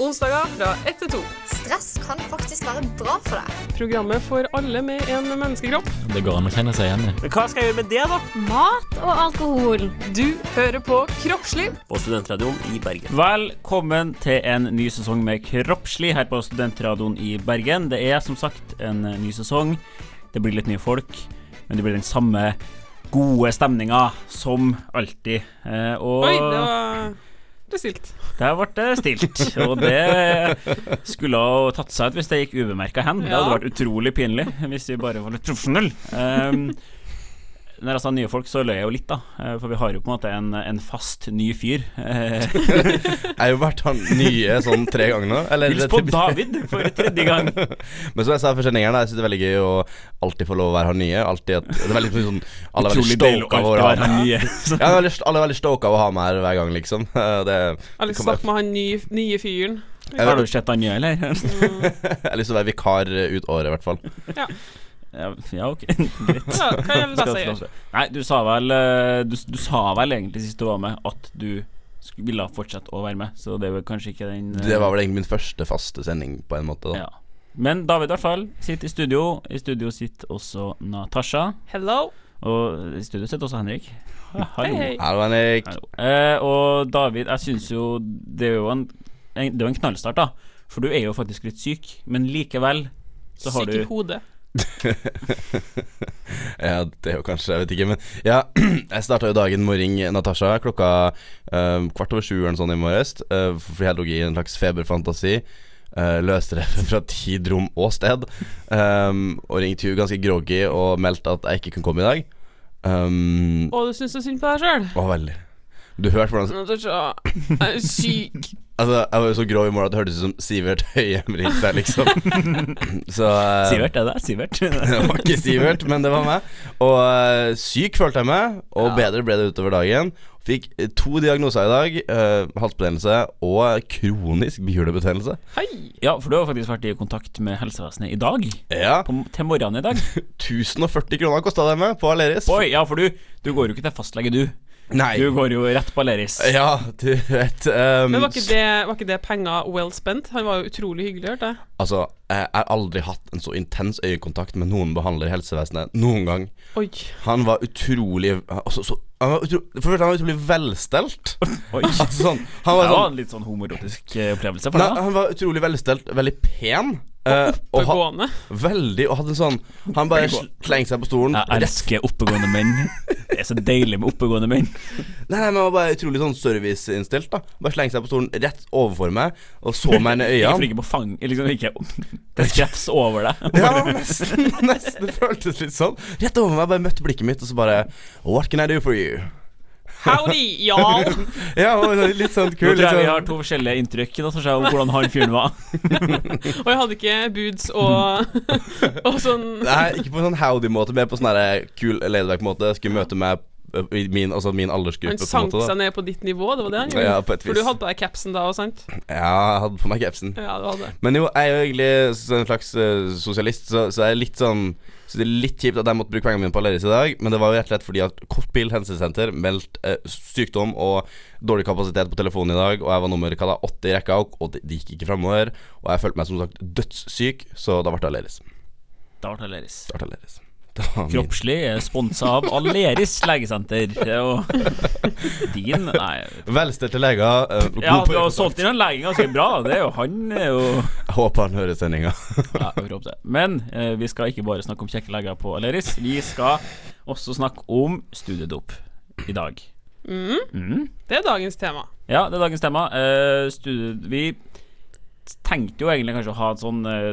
Onsdager fra 1 til 2. Stress kan faktisk være bra for deg. Programmet for alle med en menneskekropp. Det går an å kjenne seg igjen i. Men hva skal jeg gjøre med det, da? Mat og alkohol. Du hører på Kroppslig. På Studentradioen i Bergen. Velkommen til en ny sesong med Kroppslig her på Studentradioen i Bergen. Det er som sagt en ny sesong. Det blir litt nye folk, men det blir den samme gode stemninga som alltid. Eh, og Oi, det var det stilt. der ble det stilt. Og det skulle ha tatt seg ut hvis det gikk ubemerka hen. Det hadde vært utrolig pinlig hvis vi bare var litt profesjonelle. Um, når jeg sa nye folk, så løy jeg jo litt, da. Eh, For vi har jo på en måte en, en fast ny fyr. Jeg har jo vært han nye sånn tre ganger nå. Eller, Hils på David for tredje gang. Men som jeg sa for sendingen, da, jeg syns det er veldig gøy å alltid få lov å være han nye. Alltid at, det er veldig sånn Alle er veldig stoka over å ha meg. nye. Ja, alle er veldig- stoka av å ha meg her hver gang, liksom. Det, Jeg å snakke med han nye, nye fyren. Har du sett han nye, eller? jeg har lyst til å være vikar ut året, i hvert fall. Ja, ja ok, greit. Ja, hva jeg si? få lov til. Nei, du sa vel eh, du, du sa vel egentlig sist du var med, at du ville fortsette å være med, så det er vel kanskje ikke den eh, Det var vel egentlig min første faste sending, på en måte. da ja. Men David i hvert fall sitter i studio. I studio sitter også Natasha. Hello. Og i studio sitter også Henrik. Ja, hallo. Hei, hei. Hallo, Henrik. Hallo. Eh, og David, jeg syns jo det er jo en, en, det er en knallstart, da. For du er jo faktisk litt syk, men likevel så har Syk i hodet. Ja, det er jo kanskje, jeg vet ikke, men Ja, jeg starta jo dagen med å ringe Natasha klokka uh, kvart over sju eller noe sånt i morges, Uh, fordi jeg lå i en slags feberfantasi. Uh, det fra tid, rom og sted. Um, og ringte hun ganske groggy og meldte at jeg ikke kunne komme i dag. Um, Og du syns så synd på deg sjøl? veldig. Du hørte hvordan Natasha, jeg er syk. Altså, jeg var jo så grov i morgen at det hørtes ut som Sivert Høyem ringte liksom. så uh, Sivert, er det? Sivert? Det var ikke Sivert, men det var meg. Og uh, syk følte jeg meg, og Ja. bedre ble det utover dagen. Fikk eh, to diagnoser i dag. Uh, halsbetennelse og kronisk bihulebetennelse. Hei. Ja, for du har faktisk vært i kontakt med helsevesenet i dag. Ja. På, til morgenen i dag. 1040 kroner kosta det meg på Aleris. Oi, ja, for du, du går jo ikke til fastlege, du. Nei. Du går jo rett på Aleris. Ja, du vet um, Men var ikke, det, var ikke det penger well spent? Han var jo utrolig hyggelig, hørte jeg. Altså, jeg har aldri hatt en så intens øyekontakt med noen behandler i helsevesenet noen gang. Oi. Han var utrolig altså, så, han var utro, For det han var utrolig velstelt. Oi. Altså, sånn, han Det var var sånn en litt sånn homoerotisk eh, opplevelse for deg. han var utrolig velstelt, veldig pen. Eh, og ha, veldig Og hadde sånn Han bare slengte seg på stolen. Jeg rett- elsker oppegående menn. Det er så deilig med oppegående menn. Nei, nei, men var bare utrolig sånn serviceinnstilt. da Bare slengte seg på stolen rett overfor meg og så meg inn i øynene. ikke på fang liksom ikke Det skreps over deg. Ja, nesten. Nesten Det føltes litt sånn. Rett over meg, bare møtte blikket mitt, og så bare What can I do for you? Howdy, y'all. Ja, litt sånn Nå kul. tror Litt jeg vi har sånn to forskjellige inntrykk da, om hvordan han fyren var. Og jeg hadde ikke boots og, og sånn Nei, ikke på sånn howdy-måte, mer på sånn her kul laidback-måte. Skulle møte meg eh, i min, altså min aldersgruppe. Han sank måte, da. seg ned på ditt nivå, det var det han gjorde? Ja, på et For du hadde på deg capsen da òg, sant? Ja, jeg hadde på meg capsen. Ja, du hadde. Men jo, jeg er jo egentlig en slags uh, sosialist, så, så jeg er litt sånn Så det er litt kjipt at jeg måtte bruke pengene mine på Aleris i dag, men det var jo rett og slett fordi at Kortbil helsesenter meldte eh, sykdom og dårlig kapasitet på telefonen i dag, og jeg var nummer hva da, åtte i rekka, og, det, det gikk ikke framover. Og jeg følte meg som sagt dødssyk, så da ble det Aleris. Da ble det Aleris. Da ble det Aleris. Kroppslig er sponsa av Aleris legesenter. Og din Nei. Velstelte leger. eh, Ja, du har solgt inn en lege ganske bra. Det er jo han er jo Jeg håper han hører sendinga. Ja. Men eh, vi skal ikke bare snakke om kjekke leger på Aleris. Vi skal også snakke om studiedop i dag. Mm. Det er dagens tema. Ja, det er dagens tema. Eh, studie, vi tenkte jo egentlig kanskje å ha en sånn eh,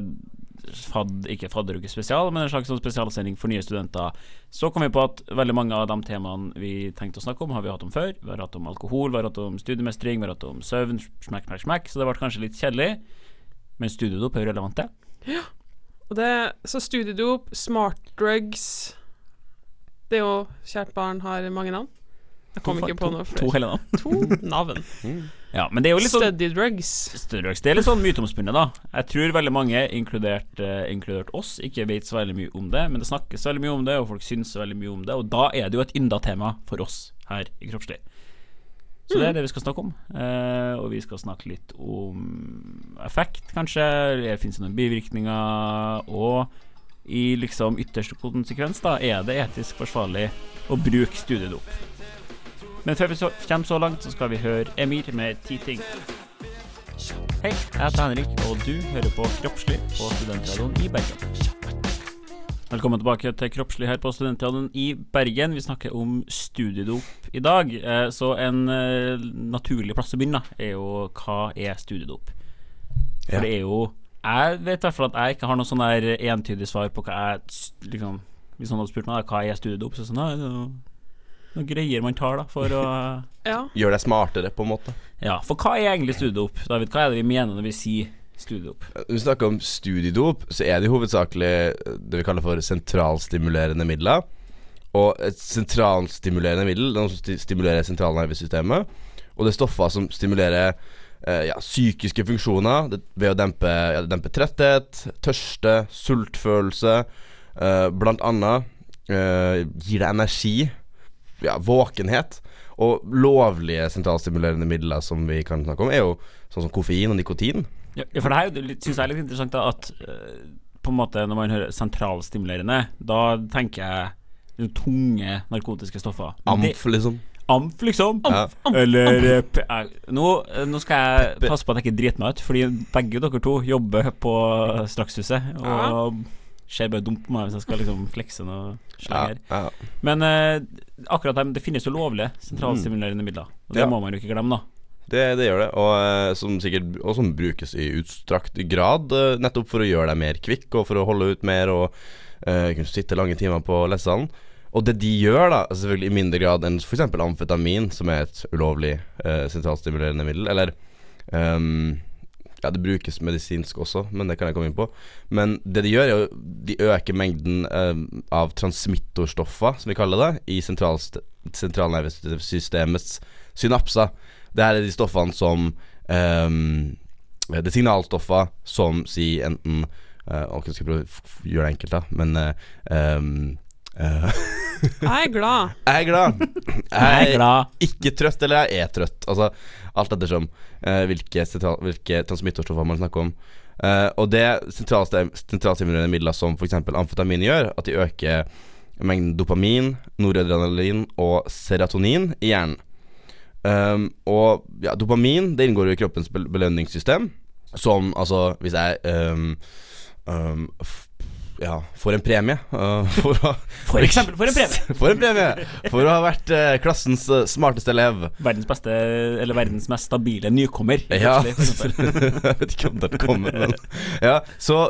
fad, ikke fadderuke spesial, men en slags sånn spesialsending for nye studenter. Så kom vi på at veldig mange av de temaene vi tenkte å snakke om, har vi hatt om før. Vi har hatt om alkohol, vi har hatt om studiemestring, vi har hatt om søvn, smekk, smekk, smekk. Så det ble kanskje litt kjedelig. Men studiedop er jo relevant, det. Og det Så studiedop, smart drugs Det er jo Kjært barn har mange navn. Jeg kom ikke på noe To hele navn. To navn. Ja, men det er jo litt sånn Study drugs. Det er litt sånn myteomspunnet, da. Jeg tror veldig mange, inkludert, uh, inkludert oss, ikke vet så veldig mye om det, men det snakkes veldig mye om det, og folk syns veldig mye om det, og da er det jo et ynda tema for oss her i Kroppslig. Så det er det vi skal snakke om. Uh, og vi skal snakke litt om effekt, kanskje. Det Fins det noen bivirkninger? Og i liksom ytterste konsekvens, da, er det etisk forsvarlig å bruke studiedop? Men før vi så, kommer så langt, så skal vi høre Emir med ti ting. Hei, jeg heter Henrik, og du hører på Kroppslig på Studentradioen i Bergen. Velkommen tilbake til Kroppslig her på Studentradioen i Bergen. Vi snakker om studiedop i dag. Eh, Så en eh, naturlig plass å begynne er jo hva er studiedop? For det er jo Jeg vet i hvert fall at jeg ikke har noe sånn der entydig svar på hva jeg liksom Hvis noen hadde spurt meg hva er studiedop, så sånn «Nei, det er noe, noe greier man tar da for å Ja. Gjøre deg smartere, på en måte. Ja, for hva er egentlig studiedop? David, hva er det vi mener når vi sier studiedop? Når vi snakker om studiedop, så er det hovedsakelig det vi kaller for sentralstimulerende midler. Og et sentralstimulerende middel Det er noe som stimulerer sentralnervesystemet. Og det er stoffer som stimulerer eh, ja, psykiske funksjoner det, ved å dempe, ja, dempe tretthet, tørste, sultfølelse. eh, blant annet eh, gir det energi, ja, våkenhet. Og lovlige sentralstimulerende midler som vi kan snakke om, er jo sånn som koffein og nikotin. Ja, for det her syns jeg er litt interessant da, at eh, på en måte når man hører sentralstimulerende, da tenker jeg liksom tunge narkotiske stoffer. Men det- Amf, liksom. Amf, liksom. amf, Eller amf. p eh, nå, eh, nå skal jeg passe på at jeg ikke driter meg ut, fordi begge dere to jobber på Strakshuset. Og ser bare dumt på meg hvis jeg skal liksom flekse noe slag her. ja. Men eh, akkurat det finnes jo lovlige sentralstimulerende midler. Og det må man jo ikke glemme, da. Det, det gjør det, og, eh, som sikkert, og som brukes i utstrakt grad eh, nettopp for å gjøre deg mer kvikk og for å holde ut mer og uh, kunne sitte lange timer på lesesalen. Og det de gjør, da, altså selvfølgelig i mindre grad enn f.eks. amfetamin, som er et ulovlig uh, sentralstimulerende middel, eller ehm, Ja, det brukes medisinsk også, men det kan jeg komme inn på. Men det de gjør, er jo De øker mengden eh, av transmittorstoffer, som vi kaller det, i sentralnervesystemets synapser. Det her er de stoffene som eh, Det er signalstoffer som sier enten uh, jeg skal prøve å gjøre det enkelt, da, men eh, eh, Jeg er glad. Jeg er glad. Jeg er ikke trøtt, eller jeg er trøtt. Altså alt ettersom uh, hvilke, sentral, hvilke transmittorstoffer man snakker om. Uh, og det sentralstim- sentralstimulerende midler som f.eks. amfetamin gjør, at de øker mengden dopamin, noradrenalin og serotonin i hjernen. Um, og ja, dopamin det inngår jo i kroppens belønningssystem. Som altså Hvis jeg um, um, ja, for en premie uh, for, å, For eksempel for en premie. for en premie For å ha vært eh, klassens eh, smarteste elev. Verdens beste, eller verdens mest stabile nykommer. Ja, jeg vet ikke om den kommer, men Ja, så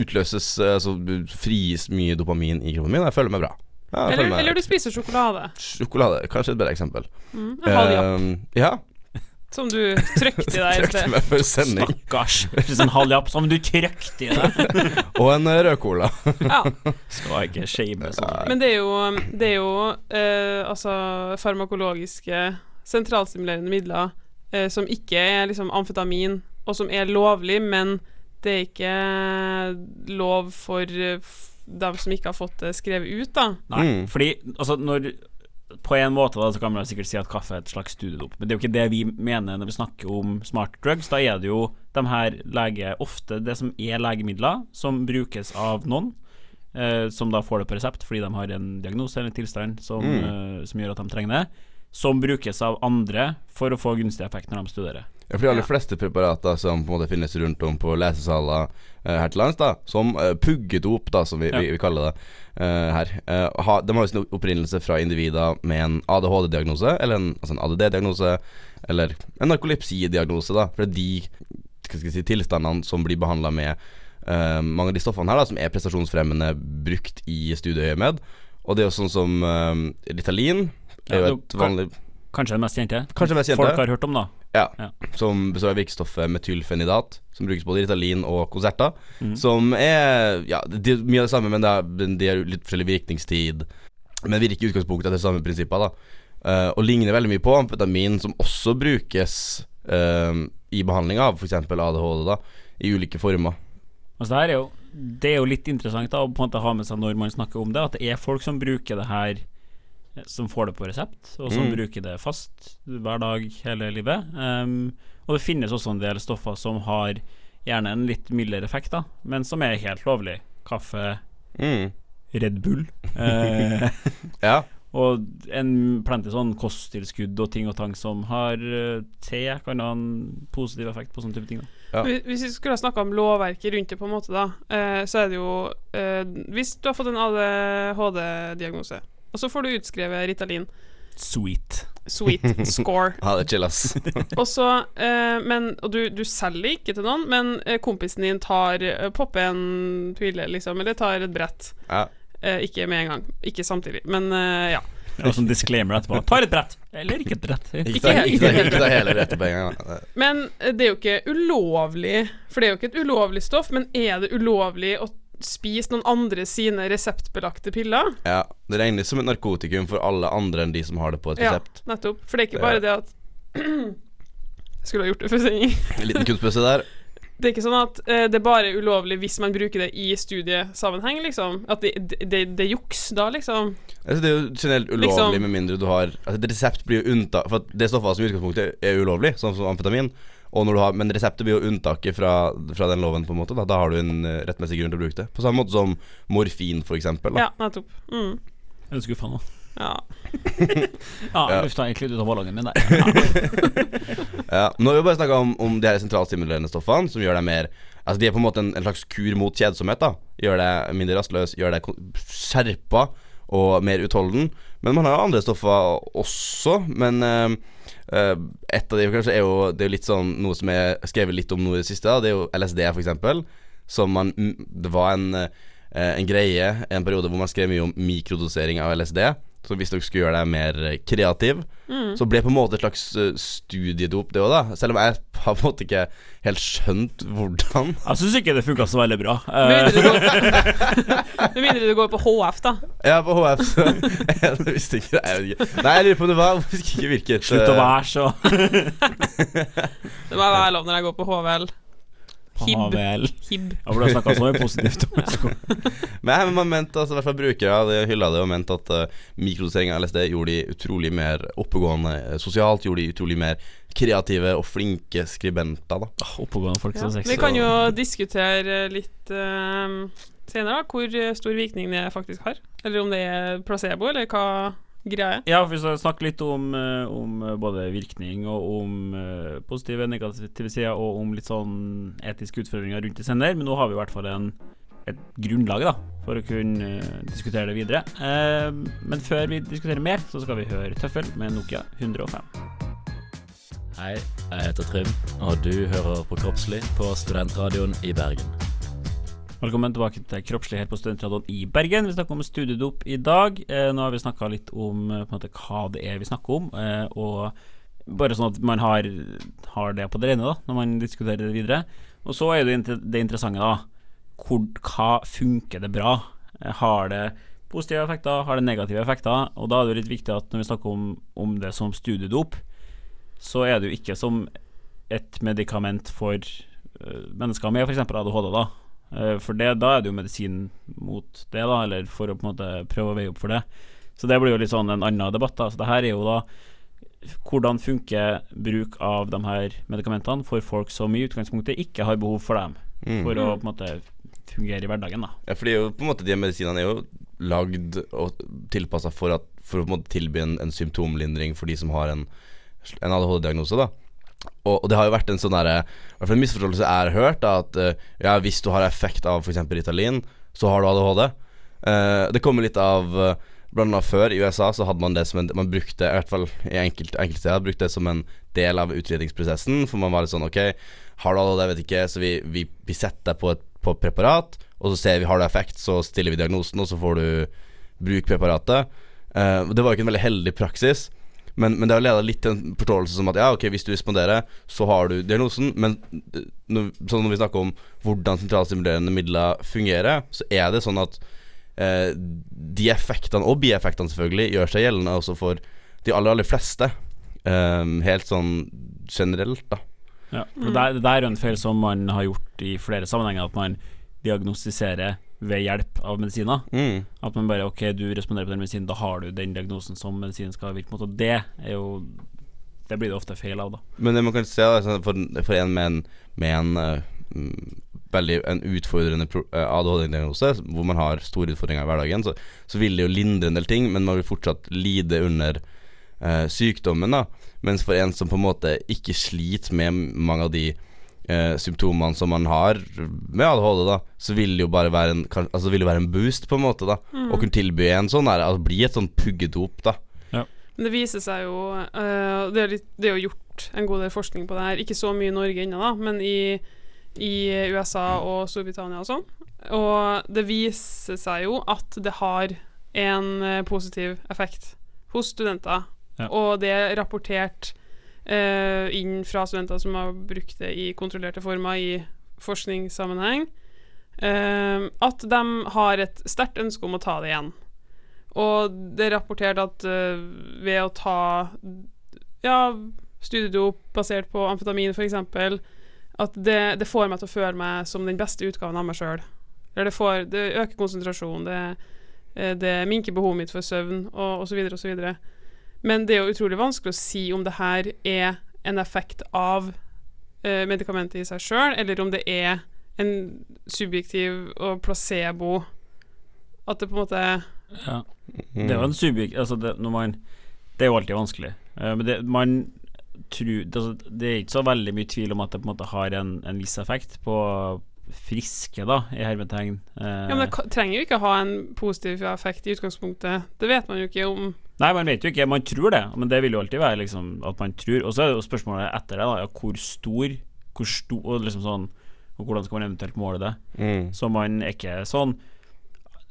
utløses eh, Altså frigis mye dopamin i kroppen min, og jeg føler meg bra. Ja, Eller, eller du spiser sjokolade. Sjokolade, kanskje et bedre eksempel. Mm, Um, ja, som du trykte i deg trykte meg før sending. Stakkars. Hvis en halv japp som du trykte i deg. Og en eh, rød cola. Ja. Skal ikke shame sånn. Men det er jo, det er jo eh, altså farmakologiske sentralstimulerende midler eh, som ikke er liksom amfetamin, og som er lovlig, men det er ikke lov for eh, dem som ikke har fått det skrevet ut, da. Nei, Mm. fordi altså når På en måte da, så kan man sikkert si at kaffe er et slags studiedop, men det er jo ikke det vi mener når vi snakker om smart drugs. Da er det jo de her lege Ofte det som er legemidler som brukes av noen, eh, som da får det på resept fordi de har en diagnose eller en tilstand som, eh, som gjør at de trenger det, som brukes av andre for å få gunstig effekt når de studerer. Ja, for de aller Ja. fleste preparater som på en måte finnes rundt om på lesesaler eh, her til lands, da som uh, puggedop, da som vi, Ja. vi, vi kaller det eh, her, eh, ha, de har jo sin opprinnelse fra individer med en ADHD-diagnose, eller en, altså en ADD-diagnose, eller en narkolepsi-diagnose, da. For det er de si, tilstandene som blir behandla med uh, mange av de stoffene her, da som er prestasjonsfremmende brukt i studieøyemed. Og det er jo sånn som uh, Ritalin. Er jo et vanlig Kanskje den mest kjente? Kanskje mest kjente. Folk har hørt om, da. Ja, Ja. som består av virkestoffet metylfenidat, som brukes både i Ritalin og Concerta. Mm. Som er Ja, det er mye av det samme, men det er, de har litt forskjellig virkningstid. Men virker i utgangspunktet etter samme prinsipper, da. Uh, og ligner veldig mye på amfetamin, som også brukes uh, i behandling av f.eks. ADHD, da, i ulike former. Altså det er jo Det er jo litt interessant da å på en måte ha med seg når man snakker om det, at det er folk som bruker det her som får det på resept, og som Mm. bruker det fast hver dag hele livet. Um, og det finnes også en del stoffer som har gjerne en litt mildere effekt, da, men som er helt lovlig. Kaffe, Mm. Red Bull. Uh, Ja. og en plenty sånn kosttilskudd og ting og tang som har eh, te, kan ha en positiv effekt på sånne type ting. Da. Ja. Hvis hvis vi skulle ha snakka om lovverket rundt det, på en måte, da, eh, så er det jo eh, Hvis du har fått en ADHD-diagnose, og så får du utskrevet Ritalin, Sweet. sweet score, ha det chill, ass. og så eh, Men Og du, du selger ikke til noen, men eh, kompisen din tar eh, popper en pille, liksom, eller tar et brett. Ja. Eh, ikke med en gang, ikke samtidig, men eh, ja. Og sånn disclaimer etterpå. Tar et brett. Eller ikke et brett. Ikke, Ikke ta, ikke, ikke ta hele brettet på en gang. Men eh, det er jo ikke ulovlig, for det er jo ikke et ulovlig stoff, men er det ulovlig å spise noen andre sine reseptbelagte piller? Ja, Det regnes som et narkotikum for alle andre enn de som har det på et Ja, resept. nettopp. For det er ikke bare det at Skulle ha gjort det for sending. En liten kunstpause der. Det er ikke sånn at eh, det er bare ulovlig hvis man bruker det i studiesammenheng, liksom. At det, det, det, det er juks da, liksom. Altså, det er jo generelt ulovlig Liksom- med mindre du har Altså, et resept blir jo unntatt For at det stoffet som i utgangspunktet er ulovlig, sånn som amfetamin. Og når du har, men reseptet blir jo unntaket fra, fra den loven, på en måte. Da, da har du en eh, rettmessig grunn til å bruke det. På samme måte som morfin. Da. Ja, nettopp. Mm. Jeg er skuffa nå. Ja. Ja, Ja. lufta litt ut av ballongen min der. Ja. Ja, nå har vi bare snakka om, om de her sentralstimulerende stoffene, som gjør deg mer Altså De er på en måte en, en slags kur mot kjedsomhet. da Gjør deg mindre rastløs, gjør deg skjerpa og mer utholden. Men man har jo andre stoffer også. Men eh, et av de kanskje er jo Det er jo litt sånn noe som er skrevet litt om nå i det siste. Det er jo LSD, for eksempel. Som man Det var en, eh, en greie en periode hvor man skrev mye om mikrodosering av LSD. Så hvis dere skulle gjøre deg mer kreativ, kreativ, så ble det på en måte et slags eh, studiedop, det òg, da. Selv om jeg har på en måte ikke helt skjønt hvordan. Jeg syns ikke det funka så veldig bra. Med Eh, mindre du går, du går på HF, da. Ja, på HF, så Jeg visste ikke det. Jeg vet ikke. Nei, jeg lurer på om det var Hvorfor ikke virket Slutt å eh, være så Det må være lov når jeg går på HVL. Hib. Ja. Hib. Ja, for du har snakka så mye positivt om men man mente altså, i hvert fall brukere Det hylla det og mente at uh, mikrodosering av LSD gjorde de utrolig mer oppegående eh, sosialt. Gjorde de utrolig mer kreative og flinke skribenter, da. Oppegående folk Ja. som sexy. Vi kan jo diskutere litt uh, senere da, hvor stor virkning det faktisk har. Eller om det er placebo, eller hva greia Ja, for vi skal snakke litt om, eh, om eh, både virkning og om eh, positive og negative sider, og om litt sånn etiske utfordringer rundt det senere. Men nå har vi i hvert fall en, et grunnlag da for å kunne diskutere det videre. Eh, men før vi diskuterer mer, så skal vi høre Tøffel med Nokia 105. Hei, jeg heter Trym, og du hører på Kroppslig på Studentradioen i Bergen. Velkommen tilbake til Kroppslig her på Studentradioen i Bergen. Vi snakker om studiedop i dag. Eh, nå har vi snakka litt om eh, måte, hva det er vi snakker om, eh, og bare sånn at man har, har det på det rene da når man diskuterer det videre. Og så er det det interessante, da. Hvor, hva funker det bra? Eh, har det positive effekter? Har det negative effekter? Og da er det jo litt viktig at når vi snakker om, om det som studiedop, så er det jo ikke som et medikament for eh, mennesker med f.eks. ADHD, da. Eh, For det, da er det jo medisin mot det, da, eller for å på en måte prøve å veie opp for det. Så det blir jo litt sånn en annen debatt. da Så det her er jo da hvordan funker bruk av de her medikamentene for folk som i utgangspunktet ikke har behov for dem, Mm. for å på en måte fungere i hverdagen. da Ja, for det er jo på en måte de medisinene er jo lagd og tilpassa for, for å på en måte tilby en, en symptomlindring for de som har en, en ADHD-diagnose. da og, og det har jo vært en sånn derre hvert fall en misforståelse jeg har hørt, at uh, ja, hvis du har effekt av f.eks. Ritalin, så har du ADHD. Uh, det kommer litt av uh, Blant annet før, i USA, så hadde man det som en Man brukte, i hvert fall i enkelte, enkelt steder, brukte det som en del av utredningsprosessen. For man var litt sånn Ok, har du ADHD, jeg vet ikke, så vi, vi, vi setter deg på et på preparat, og så ser vi har du effekt, så stiller vi diagnosen, og så får du bruk preparatet. Uh, det var jo ikke en veldig heldig praksis. Men, men det har leda litt til en forståelse som at ja, ok, hvis du responderer, så har du diagnosen. Men eh, når, sånn når vi snakker om hvordan sentralstimulerende midler fungerer, så er det sånn at eh, de effektene, og bieffektene selvfølgelig, gjør seg gjeldende også for de aller, aller fleste. Eh, helt sånn generelt, da. Ja, det, er, det er en feil som man har gjort i flere sammenhenger, at man diagnostiserer ved hjelp av medisiner. Mm. At man bare Ok, du responderer på den medisinen, da har du den diagnosen som medisinen skal virke mot. Og det er jo Det blir det ofte feil av, da. Men det man kan se sånn for, for en med en, med en eh, veldig en utfordrende eh, ADHD-diagnose, hvor man har store utfordringer i hverdagen, så, så vil det jo lindre en del ting, men man vil fortsatt lide under eh, sykdommen. da Mens for en som på en måte ikke sliter med mange av de eh, symptomene som man har med ADHD, da så vil det jo bare være en, altså vil det være en boost, på en måte, da å kunne tilby en sånn der, altså bli et sånn puggedop, da. Men det viser seg jo uh, det, er litt, det er jo gjort en god del forskning på det her. Ikke så mye i Norge ennå, da, men i, i USA og Storbritannia og sånn. Og det viser seg jo at det har en eh, positiv effekt hos studenter. Ja. Og det er rapportert inn fra studenter som har brukt det i kontrollerte former i forskningssammenheng, eh, at de har et sterkt ønske om å ta det igjen. Og det er rapportert at eh, ved å ta ja, studiedop basert på amfetamin f.eks., at det, det får meg til å føle meg som den beste utgaven av meg sjøl. Det, det øker konsentrasjonen, det, eh, det minker behovet mitt for søvn, og osv., osv. Men det er jo utrolig vanskelig å si om det her er en effekt av eh, medikamentet i seg sjøl, eller om det er en subjektiv og placebo. At det på en måte Ja. Det er jo en subjekt Altså, det, når man Det er jo alltid vanskelig. Uh, men det, man tror det, altså, det er ikke så veldig mye tvil om at det på en måte har en, en viss effekt på friske, da, i hermetegn. Uh, Ja, men det ka- trenger jo ikke ha en positiv effekt i utgangspunktet. Det vet man jo ikke om Nei, man vet jo ikke. Man tror det, men det vil jo alltid være liksom at man tror. Og så er det jo spørsmålet etter det, da, ja, hvor stor Hvor stor og liksom sånn Og hvordan skal man eventuelt måle det? Mm. Så man er ikke sånn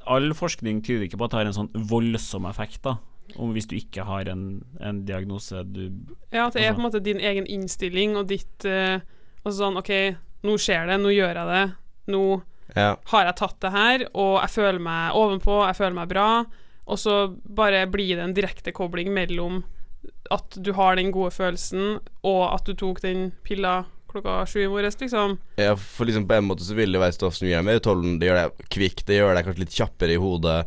All forskning tyder ikke på at det har en sånn voldsom effekt, da. Om hvis du ikke har en, en diagnose du Ja, at det er Altså- på en måte din egen innstilling og ditt uh, Og sånn OK, nå skjer det, nå gjør jeg det. Nå Ja. har jeg tatt det her, og jeg føler meg ovenpå, jeg føler meg bra. Og så bare blir det en direkte kobling mellom at du har den gode følelsen, og at du tok den pilla klokka sju i morges, liksom. Ja, for liksom på en måte så vil det være stoff som gjør deg mer utholden. Det gjør deg kvikk, det gjør deg kanskje litt kjappere i hodet.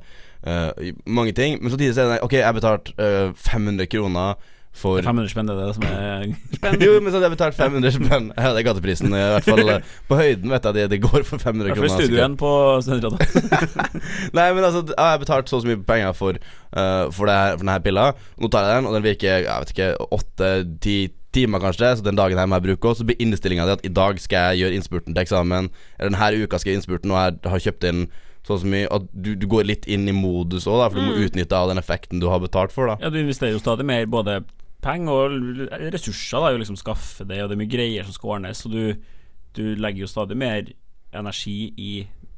Uh, mange ting. Men samtidig så er det Ok, jeg har betalt eh, 500 kroner for 500 spenn, det er det som er Jo, men så hadde jeg betalt 500 spenn. Ja, det er gateprisen. I hvert fall eh, på høyden, vet jeg. Det, det går for 500 I hvert fall i kroner. studio igjen på Studentradio. Nei, men altså Jeg har betalt så mye penger for, uh, for, det her, for denne pilla. Nå tar jeg den, og den virker jeg vet ikke, åtte-ti timer kanskje. Så den dagen her må jeg bruke også. Så blir innstillinga di at i dag skal jeg gjøre innspurten til eksamen. Eller denne uka skal jeg gjøre innspurten, og jeg har kjøpt inn så og så mye. At du, du går litt inn i modus òg, for du må utnytte av den effekten du har betalt for. da Ja, du investerer jo stadig mer både penger og ressurser, da, å liksom skaffe det, og det er mye greier som skal ordnes, så du, du legger jo stadig mer energi i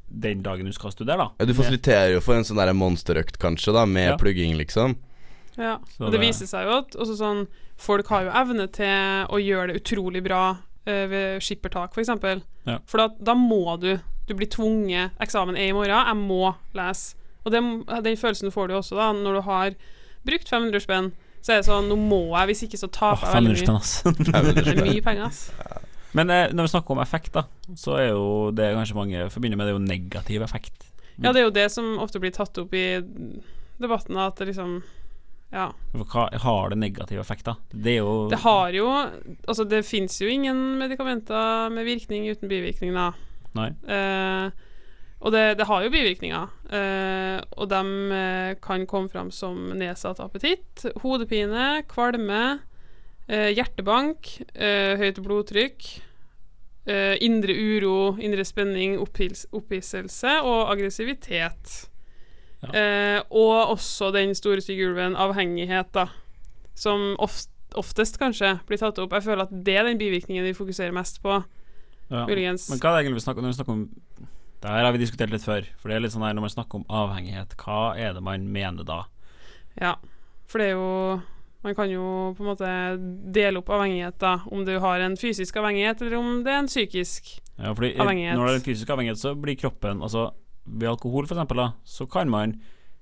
den dagen du skal studere, da. Ja, Du fasiliterer jo for en sånn monsterøkt, kanskje, da med Ja. plugging, liksom. Ja, Så og det det- viser seg jo at også sånn, folk har jo evne til å gjøre det utrolig bra eh, ved skippertak, f.eks. For, Ja. for da, da må du Du blir tvunget Eksamen er i morgen, jeg må lese. Og den, den følelsen får du også da når du har brukt 500 spenn. Så er det sånn Nå må jeg, hvis ikke så taper jeg 500 veldig mye. ass. Det er mye penger, ass. Men eh, når vi snakker om effekt, da, så er jo det kanskje mange forbinder med, det er jo negativ effekt. Ja, det er jo det som ofte blir tatt opp i debatten, at det liksom Ja. For Hva har det negativ effekt, da? Det er jo Det har jo Altså, det fins jo ingen medikamenter med virkning uten bivirkning, da. Nei. Eh, og det, det har jo bivirkninger, eh, og de eh, kan komme fram som nedsatt appetitt, hodepine, kvalme, eh, hjertebank, eh, høyt blodtrykk, eh, indre uro, indre spenning, opphisselse og aggressivitet. Ja. Eh, og også den store stygge ulven, avhengighet, da, som oft, oftest kanskje blir tatt opp. Jeg føler at det er den bivirkningen vi fokuserer mest på, ja. muligens. Men hva er det egentlig vi snakker om når vi snakker om Det her har vi diskutert litt før. For det er litt sånn her når man snakker om avhengighet, hva er det man mener da? Ja, for det er jo Man kan jo på en måte dele opp avhengighet, da. Om du har en fysisk avhengighet, eller om det er en psykisk. Ja, fordi Avhengighet. Når det er en fysisk avhengighet, så blir kroppen Altså ved alkohol, eksempel, da, så kan man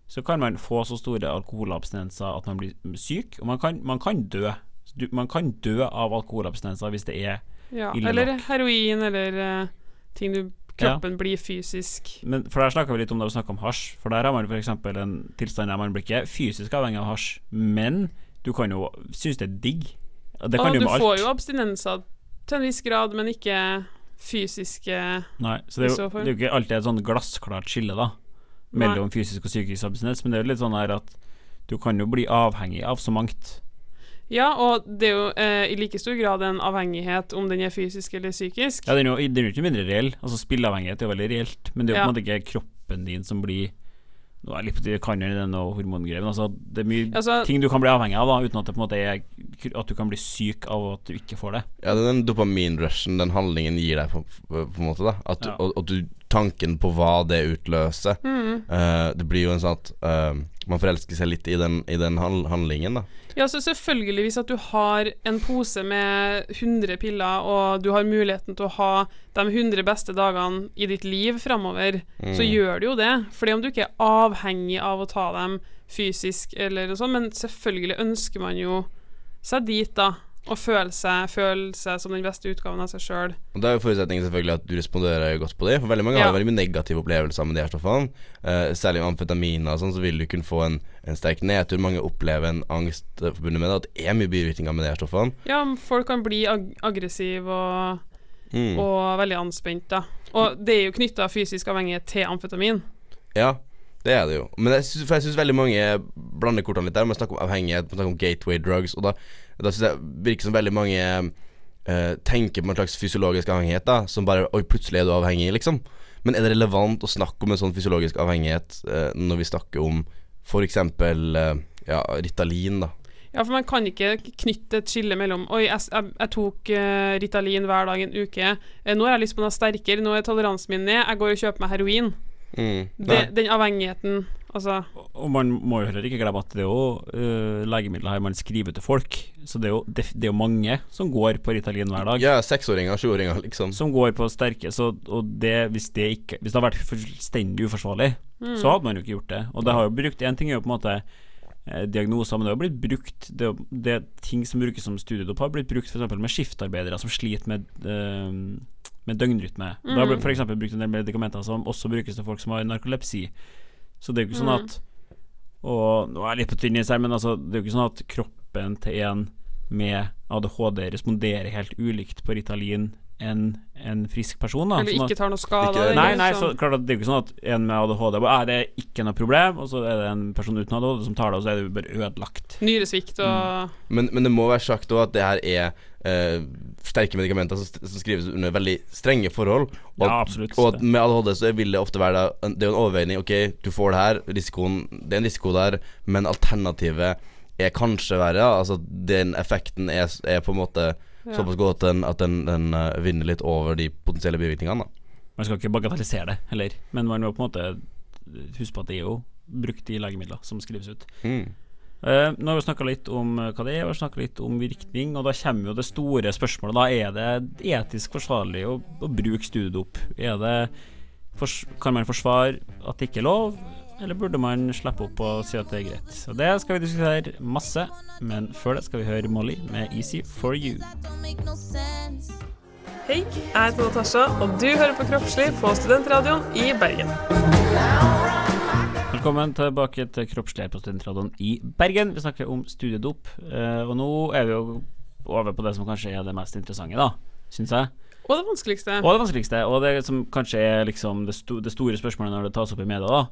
så kan man få så store alkoholabstinenser at man blir syk, og man kan, man kan dø. Du, man kan dø av alkoholabstinenser hvis det er Ja, Ille eller heroin, eller uh, ting du kroppen blir fysisk Men For der snakka vi litt om da vi snakka om hasj. For der har man f.eks. en tilstand der man blir ikke fysisk avhengig av hasj, men du kan jo synes det er digg. Det kan Og du du får jo abstinenser til en viss grad, men ikke fysiske Nei, så det er, jo, det er jo ikke alltid et sånn glassklart skille da mellom fysisk og psykisk abstinens, men det er jo litt sånn her at du kan jo bli avhengig av så mangt. Ja, og det er jo eh, i like stor grad en avhengighet om den er fysisk eller psykisk. Ja, den er jo, den er jo ikke mindre reell. Altså Spilleavhengighet er jo veldig reelt, men det er jo Ja. på en måte ikke kroppen din som blir Nå er litt det kan jo denne hormongreven. altså, det er mye Altså- ting du kan bli avhengig av, da uten at det på en måte er At du kan bli syk av at du ikke får det. Ja, det er den dopaminrushen den handlingen gir deg, på, på, på en måte. da At, Ja. og, og du, tanken på hva det utløser eh, Det blir jo en sånn at uh, man forelsker seg litt i den, i den handlingen, da. Ja, så selvfølgelig hvis at du har en pose med 100 piller, og du har muligheten til å ha de 100 beste dagene i ditt liv framover, Mm. så gjør du jo det. Fordi om du ikke er avhengig av å ta dem fysisk eller noe sånt, men selvfølgelig ønsker man jo seg dit, da. Og føle seg, føle seg som den beste utgaven av seg sjøl. Og Da er jo forutsetningen selvfølgelig at du responderer godt på det. For veldig mange Ja. har veldig mye negative opplevelser med de her stoffene. Eh, særlig med amfetaminer og sånn, så vil du kunne få en, en sterk nedtur. Mange opplever en angst eh, forbundet med det. At det er mye bivirkninger med de her stoffene. Ja, folk kan bli ag aggressive og, Mm. og veldig anspent, da. Og det er jo knytta fysisk avhengighet til amfetamin. Ja, det er det jo. Men jeg synes, for jeg syns veldig mange blander kortene litt der. Man snakker om avhengighet, man snakker om gateway drugs, og da, da syns jeg virker som veldig mange uh, tenker på en slags fysiologisk avhengighet, da, som bare Oi, plutselig er du avhengig, liksom. Men er det relevant å snakke om en sånn fysiologisk avhengighet uh, når vi snakker om f.eks. Uh, ja, Ritalin, da? Ja, for man kan ikke knytte et skille mellom Oi, jeg, jeg, jeg tok uh, Ritalin hver dag en uke. Uh, nå har jeg lyst på noe sterkere. Nå er toleransen min ned. Jeg går og kjøper meg heroin. Mm. Det, den avhengigheten Altså Og man må jo heller ikke glemme at det er jo uh, legemidler her man skriver til folk. Så det er, jo, det, det er jo mange som går på Ritalin hver dag. Ja, seksåringer, sjuåringer, liksom. Som går på sterke så, Og det, hvis, det ikke, hvis det hadde vært fullstendig uforsvarlig, så hadde man jo ikke gjort det. Og det har jo brukt Én ting er jo på en måte eh, diagnoser, men det har blitt brukt Det, det er ting som brukes som studiedop, har blitt brukt f.eks. med skiftarbeidere som sliter med eh, med døgnrytme. Det har blitt for eksempel brukt en del medikamenter som også brukes til folk som har narkolepsi. Så det er jo ikke sånn at Og nå er jeg litt på tynn is her, men altså, det er jo ikke sånn at kroppen til en med ADHD responderer helt ulikt på Ritalin enn en frisk person. Da. Eller ikke tar noe skade. Ikke- Nei, nei, så liksom. klart at det er jo ikke sånn at en med ADHD bare, er det ikke noe problem, og så er det en person uten ADHD som tar det, og så er det jo bare ødelagt. Nyresvikt og Men, men det må være sagt òg at det her er uh, sterke medikamenter som, som skrives under veldig strenge forhold. Og, Ja, absolutt. og at med ADHD så vil det ofte være da, Det er jo en overveining. Ok, du får det her, risikoen Det er en risiko der, men alternativet er kanskje verre. Altså Den effekten er, er på en måte Ja. såpass god at den, at den, den eh, vinner litt over de potensielle bivirkningene. da Man skal ikke bagatellisere det heller, men man må på en måte huske på at det er jo brukt i legemidler som skrives ut. mm. Uh, nå har vi snakka litt om eh, hva det er, og snakka litt om virkning, og da kommer jo det store spørsmålet. Da er det etisk forsvarlig å, å bruke studiedop? Er det for, Kan man forsvare at det ikke er lov, eller burde man slippe opp og si at det er greit? Og Det skal vi diskutere masse, men før det skal vi høre Molly med 'Easy for You'. Hei, jeg heter Natasha, og du hører på Kroppslig på Studentradioen i Bergen. Velkommen tilbake til Kroppslig på Studentradioen i Bergen. Vi snakker om studiedop, eh, og nå er vi jo over på det som kanskje er det mest interessante, da, syns jeg. Og det vanskeligste. Og det vanskeligste, og det som kanskje er liksom det, sto, det store spørsmålet når det tas opp i media, da.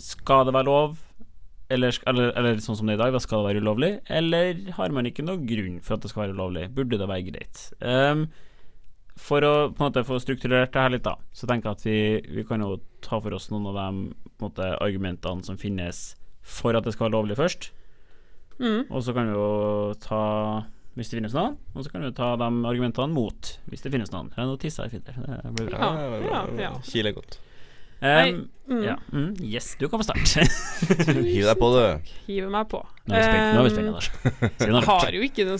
Skal det være lov, eller, eller, eller sånn som det er i dag, da skal det være ulovlig? Eller har man ikke noen grunn for at det skal være ulovlig? Burde det være greit? Um, for å på en måte få strukturert det her litt, da, så tenker jeg at vi, vi kan jo ta for oss noen av de på en måte, argumentene som finnes for at det skal være lovlig først. Mm. Og så kan vi jo ta hvis det finnes noen, og så kan vi ta de argumentene mot, hvis det finnes noen. Ja, nå tisser jeg fint der. Det blir bra. Ja, ja, ja. Kile godt. Um, mm. ja. mm, yes, du kan få starte. Hiv deg på, du. Hiver meg på. Nå er vi Um, Anders. Si har jo ikke noe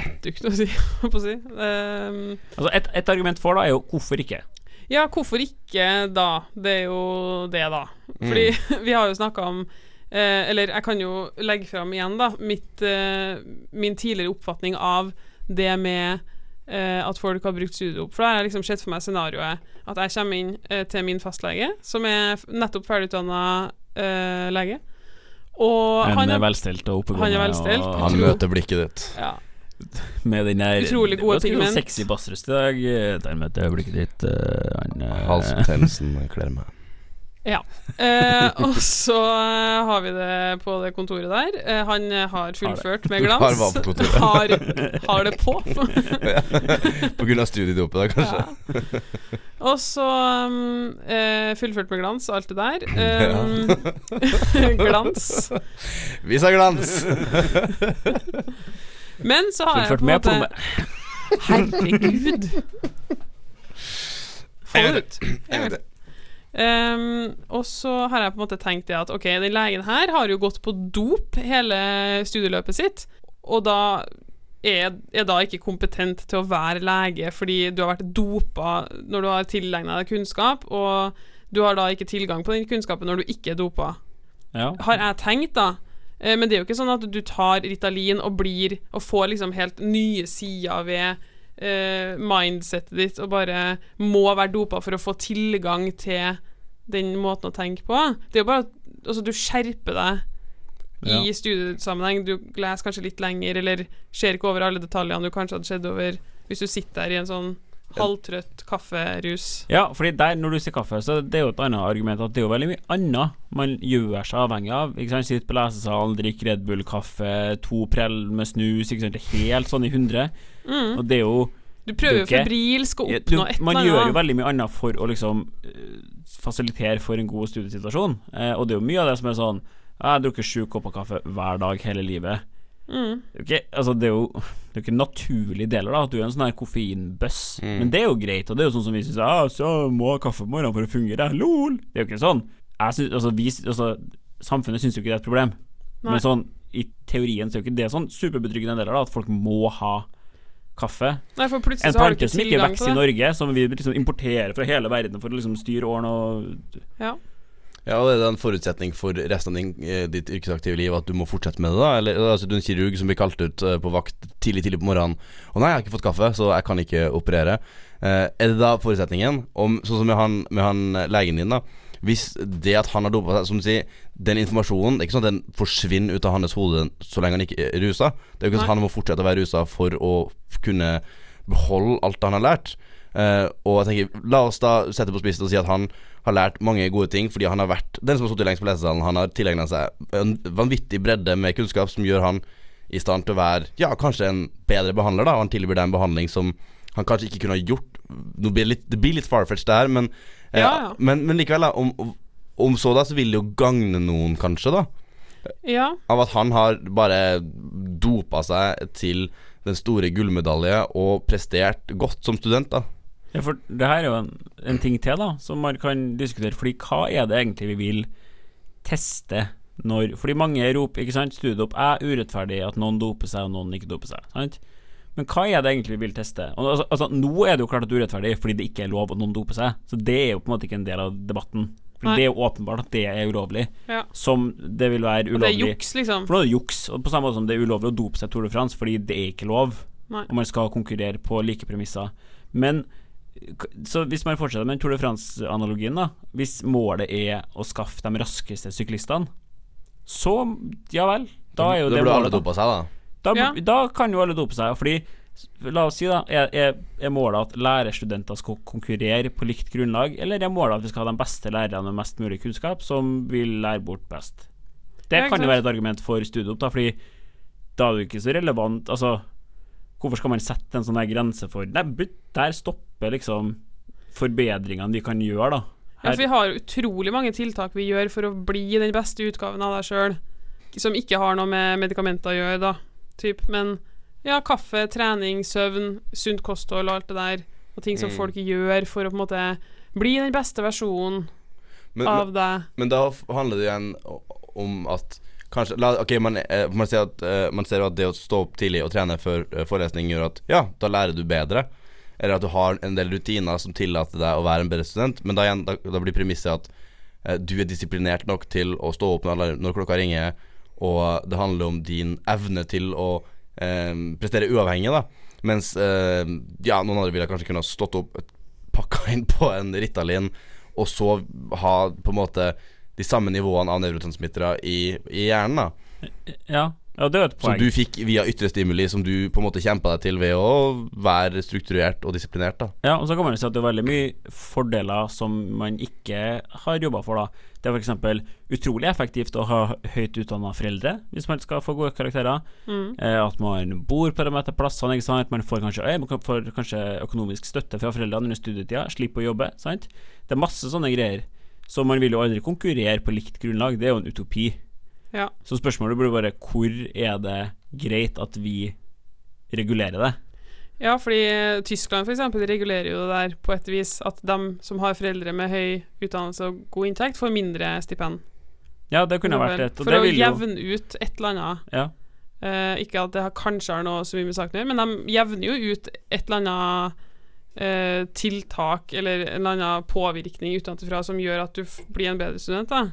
vettugt å si, holdt på å si. Um, Altså, et, et argument for da er jo hvorfor ikke. ja, hvorfor ikke da? Det er jo det, da. Fordi vi har jo snakka om eh, Eller jeg kan jo legge fram igjen, da, mitt, eh, min tidligere oppfatning av det med eh, at folk har brukt studiedop. For da har jeg liksom sett for meg scenarioet at jeg kommer inn eh, til min fastlege, som er nettopp ferdigutdanna eh, lege. Og En han er velstelt og oppegående. Han er velstelt. og- Han møter blikket ditt. ja, Med den der Utrolig gode pigment. Sexy bassrøst i dag. Der møter jeg blikket ditt. Uh, Han Halsbetennelsen kler meg. Eh, og så eh, har vi det på det kontoret der. Eh, han eh, har fullført med glans. har glans. på kontoret? har, har det på. På grunn av studiedopet, da, kanskje. Ja. Og så um, eh, fullført med glans alt det der. Um, glans. Vi sa glans! Men så har jeg på en måte. Herregud. Få det ut. Jeg vet til. Um, og så har jeg på en måte tenkt det at ok, den legen her har jo gått på dop hele studieløpet sitt, og da er, er da ikke kompetent til å være lege fordi du har vært dopa når du har tilegna deg kunnskap, og du har da ikke tilgang på den kunnskapen når du ikke er dopa. Ja. Har jeg tenkt, da. Eh, Men det er jo ikke sånn at du tar Ritalin og blir Og får liksom helt nye sider ved eh, mindsetet ditt og bare må være dopa for å få tilgang til den måten å tenke på. Det er jo bare at altså, du skjerper deg i Ja. studiesammenheng. Du leser kanskje litt lenger, eller ser ikke over alle detaljene du kanskje hadde sett over hvis du sitter der i en sånn halvtrøtt kafferus. Ja, fordi der, når du sier kaffe, så det er jo et annet argument at det er jo veldig mye annet man gjør seg avhengig av. Ikke sant, sitt på lesesalen, drikke Red Bull-kaffe, to prell med snus, ikke sant, det er helt sånn i hundre. Mm. Og det er jo Du prøver jo febrilsk å oppnå oppnå eller annet. Man gjør jo veldig mye annet for å liksom eh, fasilitere for en god studiesituasjon. Eh, og det er jo mye av det som er sånn Jeg har drukket sju kopper kaffe hver dag hele livet. Mm. Det er jo ikke, altså det er jo det er ikke naturlige deler, da. At du er en sånn her koffeinbøss. Mm. Men det er jo greit, og det er jo sånn som vi syns ah, så må ha kaffe på morgenen for å fungere. Lol! Det er jo ikke sånn. Jeg synes, altså, vi, altså, samfunnet syns jo ikke det er et problem. Nei. Men sånn i teorien så er jo ikke det sånn superbetryggende deler, da. At folk må ha kaffe. Nei, for plutselig En plante som ikke vokser i. Norge, som vi liksom importerer fra hele verden for å liksom styre årene og Ja. Ja, og det er en forutsetning for resten av din, eh, ditt yrkesaktive liv at du må fortsette med det, da? Eller altså, du er en kirurg som blir kalt ut eh, på vakt tidlig, tidlig på morgenen. 'Å nei, jeg har ikke fått kaffe, så jeg kan ikke operere'. Eh, er det da forutsetningen? Om, sånn som med han, med han eh, legen din, da. Hvis det at han har dopa seg Som du sier, den informasjonen Det er ikke sånn at den forsvinner ut av hans hode så lenge han ikke er rusa. Det er jo ikke sånn at han må fortsette å være rusa for å kunne beholde alt han har lært. Eh, og jeg tenker, La oss da sette på spissen og si at han har lært mange gode ting fordi han har vært den som har sittet lengst på lesesalen. Han har tilegna seg en vanvittig bredde med kunnskap som gjør han i stand til å være Ja, kanskje en bedre behandler, da. Og han tilbyr deg en behandling som han kanskje ikke kunne ha gjort. Nå blir det, litt, det blir litt farfetched det her, men, eh, Ja, ja. men, men likevel, da. Om, om så, da, så vil det jo gagne noen, kanskje, da. ja. Av at han har bare dopa seg til den store gullmedalje og prestert godt som student, da. Ja, for det her er jo en, en ting til, da, som man kan diskutere. Fordi hva er det egentlig vi vil teste når Fordi mange roper, ikke sant, studiedop er urettferdig at noen doper seg, og noen ikke doper seg. Sant? Men hva er det egentlig vi vil teste? Altså, altså, nå er det jo klart at det er urettferdig fordi det ikke er lov at noen doper seg. Så det er jo på en måte ikke en del av debatten. For det er jo åpenbart at det er ulovlig. Ja. Som det vil være ulovlig. Og det er juks, liksom. For nå er det juks. Og på samme måte som det er ulovlig å dope seg Tour de France fordi det er ikke lov. Nei. Og man skal konkurrere på like premisser. Men så hvis man fortsetter med Tour de France-analogien, da Hvis målet er å skaffe de raskeste syklistene, så ja vel. Da er jo da det burde alle dope seg, da. Da, Ja. da kan jo alle dope seg. Fordi La oss si da er, er, er målet at lærerstudenter skal konkurrere på likt grunnlag, eller er målet at vi skal ha de beste lærerne med mest mulig kunnskap, som vil lære bort best? Det Ja, kan jo være et argument for studieopp, da, fordi da er det jo ikke så relevant Altså, hvorfor skal man sette en sånn her grense for Nei, der stopper liksom forbedringene vi kan gjøre, da. Ja, for vi har utrolig mange tiltak vi gjør for å bli den beste utgaven av deg sjøl, som ikke har noe med medikamenter å gjøre, da. Typ. Men ja, kaffe, trening, søvn, sunt kosthold og alt det der, og ting som Mm. folk gjør for å på en måte bli den beste versjonen Men, men, av deg. men da handler det igjen om at Kanskje la, Ok, man, eh, man, ser at, eh, man ser at det å stå opp tidlig og trene før eh, forelesning gjør at Ja, da lærer du bedre. Eller at du har en del rutiner som tillater deg å være en bedre student. Men da, igjen, da, da blir premisset at eh, du er disiplinert nok til å stå opp når, når klokka ringer, og det handler om din evne til å eh, prestere uavhengig, da. Mens eh, ja, noen andre ville kanskje kunne ha stått opp, pakka inn på en Ritalin, og så ha på en måte de samme nivåene av nevrotransmittere i, i hjernen. da Ja, ja det er et poeng. Som du fikk via ytre stimuli, som du på en måte kjempa deg til ved å være strukturert og disiplinert. da Ja, og så kan man jo si at det er veldig mye fordeler som man ikke har jobba for, da. Det er f.eks. utrolig effektivt å ha høyt utdanna foreldre hvis man skal få gode karakterer. Eh, at man bor på de rette plassene, ikke sant. Man får kanskje, man får kanskje økonomisk støtte fra foreldrene under studietida, slipper å jobbe, sant. Det er masse sånne greier. Så man vil jo aldri konkurrere på likt grunnlag, det er jo en utopi. Ja. Så spørsmålet blir bare hvor er det greit at vi regulerer det? Ja, fordi eh, Tyskland for eksempel regulerer jo det der på et vis at de som har foreldre med høy utdannelse og god inntekt, får mindre stipend. Ja, det kunne vært et. Og For det å jevne ut et eller annet. ja. Eh, ikke at det har, kanskje har noe så mye med saken å gjøre, men de jevner jo ut et eller annet eh, tiltak eller en eller annen påvirkning utenfra som gjør at du f blir en bedre student. da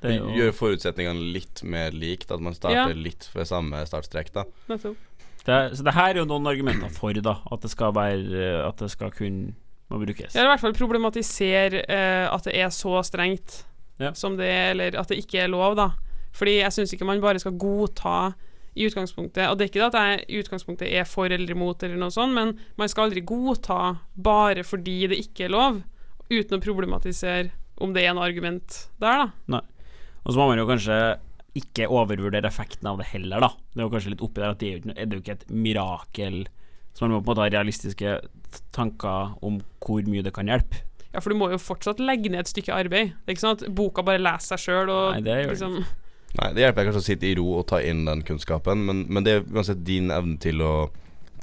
Det er jo, Gjør forutsetningene litt mer likt, at man starter Ja. litt ved samme startstrekk. da Nettopp. det så det her er jo noen argumenter for, da, at det skal være At det skal kunne må brukes. Jeg vil i hvert fall problematisere eh, at det er så strengt Ja. som det er, eller at det ikke er lov, da. Fordi jeg syns ikke man bare skal godta i utgangspunktet Og det er ikke det at jeg i utgangspunktet er for eller imot, eller noe sånt, men man skal aldri godta bare fordi det ikke er lov, uten å problematisere om det er en argument der, da. Nei. Og så må man jo kanskje ikke overvurdere effekten av det heller, da. Det er jo kanskje litt oppi der at det er jo ikke, det et mirakel. Så man må på en måte ha realistiske tanker om hvor mye det kan hjelpe. Ja, for du må jo fortsatt legge ned et stykke arbeid. Det er ikke sånn at boka bare leser seg sjøl og Nei, det gjør det liksom Nei, Det hjelper kanskje å sitte i ro og ta inn den kunnskapen, men, men det er uansett din evne til å,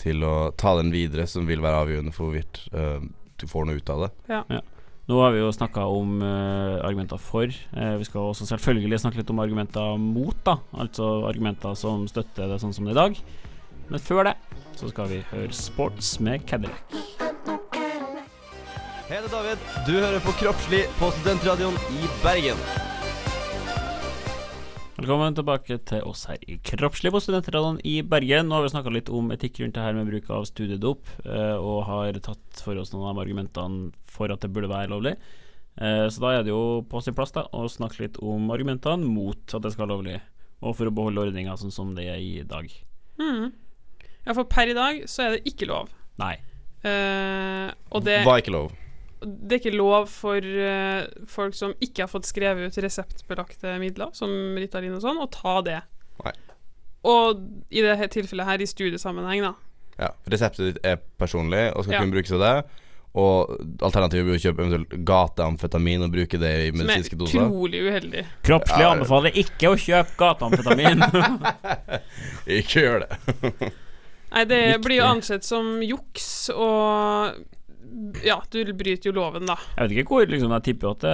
til å ta den videre som vil være avgjørende for hvorvidt uh, du får noe ut av det. Ja, Nå har vi jo snakka om uh, argumenter for. Uh, vi skal også selvfølgelig snakke litt om argumenter mot, da. Altså argumenter som støtter det sånn som det er i dag. Men før det så skal vi høre Sports med Cadillac. Hei, det er David. Du hører på Kroppslig på Studentradioen i Bergen. Velkommen tilbake til oss her i Kroppslig på Studentradioen i Bergen. Nå har vi snakka litt om etikk rundt det her med bruk av studiedop, eh, og har tatt for oss noen av argumentene for at det burde være lovlig. Eh, så da er det jo på sin plass da å snakke litt om argumentene mot at det skal være lovlig, og for å beholde ordninga sånn som det er i dag. mm. Ja, for per i dag så er det ikke lov. Nei. Uh, og det, Var ikke lov. Det er ikke lov for uh, folk som ikke har fått skrevet ut reseptbelagte midler, som Ritalin og sånn, å ta det. Nei. Og i dette tilfellet her i studiesammenheng, da. Ja, Reseptet ditt er personlig og skal Ja. kunne brukes av det. Og alternativet blir å kjøpe eventuelt gateamfetamin og bruke det i medisinske doser. Som er utrolig uheldig. Kroppslig Ja, anbefaler ikke å kjøpe gateamfetamin. Ikke gjør det. Nei, det Viktig. blir jo ansett som juks, og ja, du bryter jo loven, da. Jeg vet ikke hvor liksom, Jeg tipper at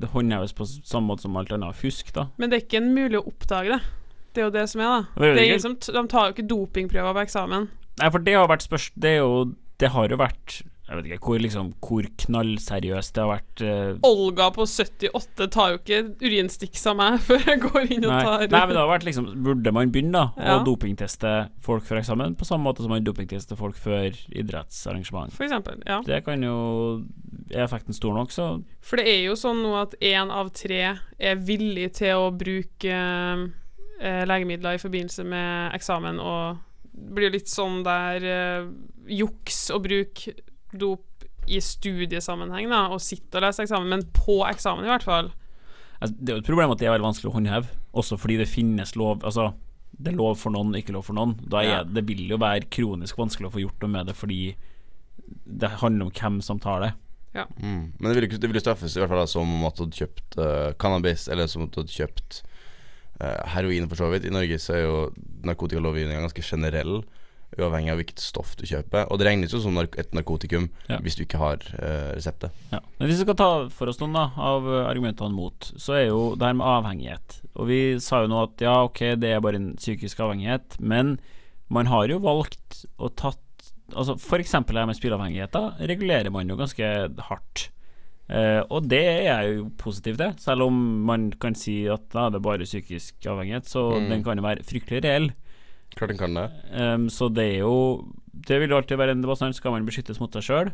det håndheves på samme måte som alt annet fusk, da. Men det er ikke en mulig å oppdage det. Det er jo det som er, da. Det er ingen som de tar jo ikke dopingprøver på eksamen. Nei, for det har vært spørs... Det er jo Det har jo vært Jeg vet ikke hvor liksom Hvor knallseriøst det har vært Uh, Olga på 78 tar jo ikke urinstiks av meg før jeg går inn og nei, tar nei, men det har vært liksom Burde man begynne da Ja. å dopingteste folk før eksamen, på samme måte som man dopingtester folk før idrettsarrangement? For eksempel. Ja. Det kan jo Er effekten stor nok, så For det er jo sånn nå at én av tre er villig til å bruke eh, legemidler i forbindelse med eksamen, og blir litt sånn der eh, juks å bruke dop i studiesammenheng, da, og sitte og lese eksamen, men på eksamen i hvert fall. altså, Det er jo et problem at det er veldig vanskelig å håndheve, også fordi det finnes lov Altså, det er lov for noen, ikke lov for noen. Da er, Ja. Det vil jo være kronisk vanskelig å få gjort noe med det, fordi det handler om hvem som tar det. Mm. Men det ville det ville straffes i hvert fall da, som om at du hadde kjøpt uh, cannabis, eller som om du hadde kjøpt uh, heroin, for så vidt. I Norge så er jo narkotikalovgivninga ganske generell, uavhengig av hvilket stoff du kjøper. Og det regnes jo som nark et narkotikum Ja. hvis du ikke har uh, reseptet. Ja. Men hvis vi skal ta for oss noen da av eh, argumentene mot, så er jo det her med avhengighet. Og vi sa jo nå at ja, ok, det er bare en psykisk avhengighet, men man har jo valgt å tatt Altså eksempel det med spilleavhengighet, da regulerer man jo ganske hardt. Eh, og det er jo positivt, det. Selv om man kan si at da er det bare psykisk avhengighet, så Mm. den kan jo være fryktelig reell. Klart den kan det. Um, så det er jo Det vil alltid være en debatt. Skal man beskyttes mot seg sjøl?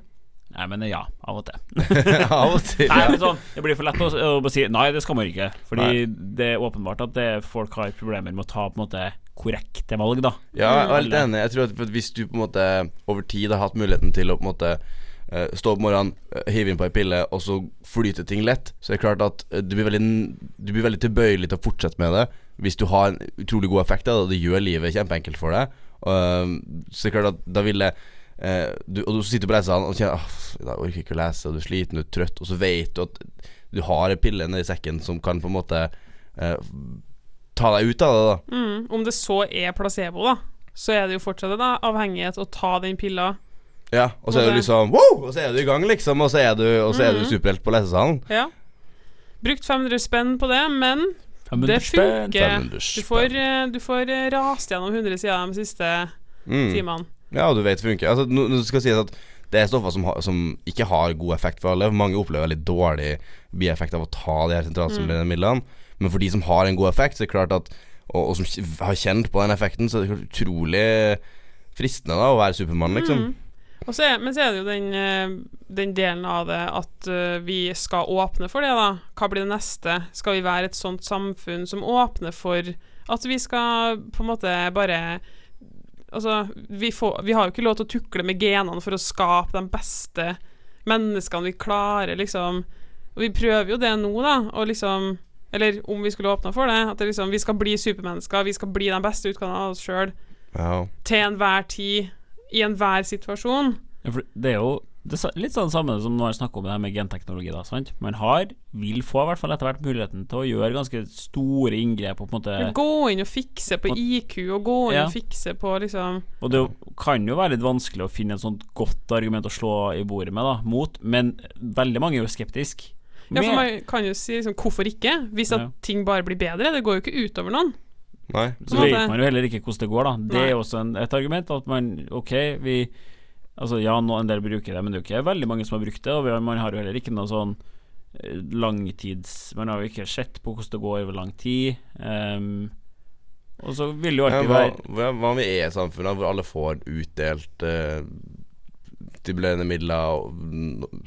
Nei, men ja, av og til. Av og til. Ja. Nei, sånn, Det blir for lett å, å si nei, det skal man ikke. Fordi det er åpenbart at det, folk har problemer med å ta på en måte korrekte valg, da. Ja, jeg er helt enig. Jeg tror at Hvis du på en måte over tid har hatt muligheten til å på en måte eh, stå opp morgenen, eh, hive inn på ei pille, og så flyte ting lett, så er det klart at eh, du blir veldig, du blir veldig tilbøyelig til å fortsette med det hvis du har en utrolig god effekt av det, og det gjør livet kjempeenkelt for deg. uh, så er det klart at da vil det uh, du, Og du sitter på lesesalen og kjenner at dag orker ikke å lese, og du er sliten, du er trøtt, og så vet du at du har en pille nedi sekken som kan på en måte uh, ta deg ut av det, da. Mm. Om det så er placebo, da, så er det jo fortsatt da, avhengighet å ta den pilla. Ja, og så er du liksom wow! Og så er du i gang, liksom. Og så er du, og så er du Mhm. superhelt på lesesalen. Ja. Brukt 500 spenn på det, men 500 det funker. 500 Du får, eh, du får eh, rast gjennom 100 sider de siste Mm. timene. Ja, og du vet det funker. Altså, nå, nå skal sies at det er stoffer som, ha, som ikke har god effekt for alle. Mange opplever veldig dårlig bieffekt av å ta de her sentralstimulerende midlene. Men for de som har en god effekt, så er det klart at og, og som har kjent på den effekten, så er det utrolig fristende da å være Supermann, liksom. Mm. Og så er, men så er det jo den, eh, den delen av det at eh, vi skal åpne for det, da. Hva blir det neste? Skal vi være et sånt samfunn som åpner for at vi skal på en måte bare Altså, vi, får, vi har jo ikke lov til å tukle med genene for å skape de beste menneskene vi klarer, liksom. Og vi prøver jo det nå, da, og liksom Eller om vi skulle åpna for det, at det liksom, vi skal bli supermennesker, vi skal bli de beste utgavene av oss sjøl Wow. til enhver tid, i enhver situasjon. Ja, det er jo det er litt sånn samme som når man snakker om det her med genteknologi. da, sant? Man har, vil få i hvert fall etter hvert muligheten til å gjøre ganske store inngrep. Og på en måte Gå inn og fikse på på IQ, og gå inn Ja. og fikse på liksom Og det kan jo være litt vanskelig å finne et sånt godt argument å slå i bordet med, da, mot, men veldig mange er jo skeptiske. Ja, for man kan jo si liksom hvorfor ikke, hvis at Ja. ting bare blir bedre. Det går jo ikke utover noen. Nei. Så vet man jo heller ikke hvordan det går, da. Det Nei. er også en, et argument at man Ok, vi Altså, ja, nå en del bruker det, men det er jo ikke veldig mange som har brukt det, og vi har, man har jo heller ikke noe sånn eh, langtids Man har jo ikke sett på hvordan det går over lang tid. Um, og så vil det jo Ja, alltid hva, være hva, med om vi er i et hvor alle får utdelt eh, stimulerende midler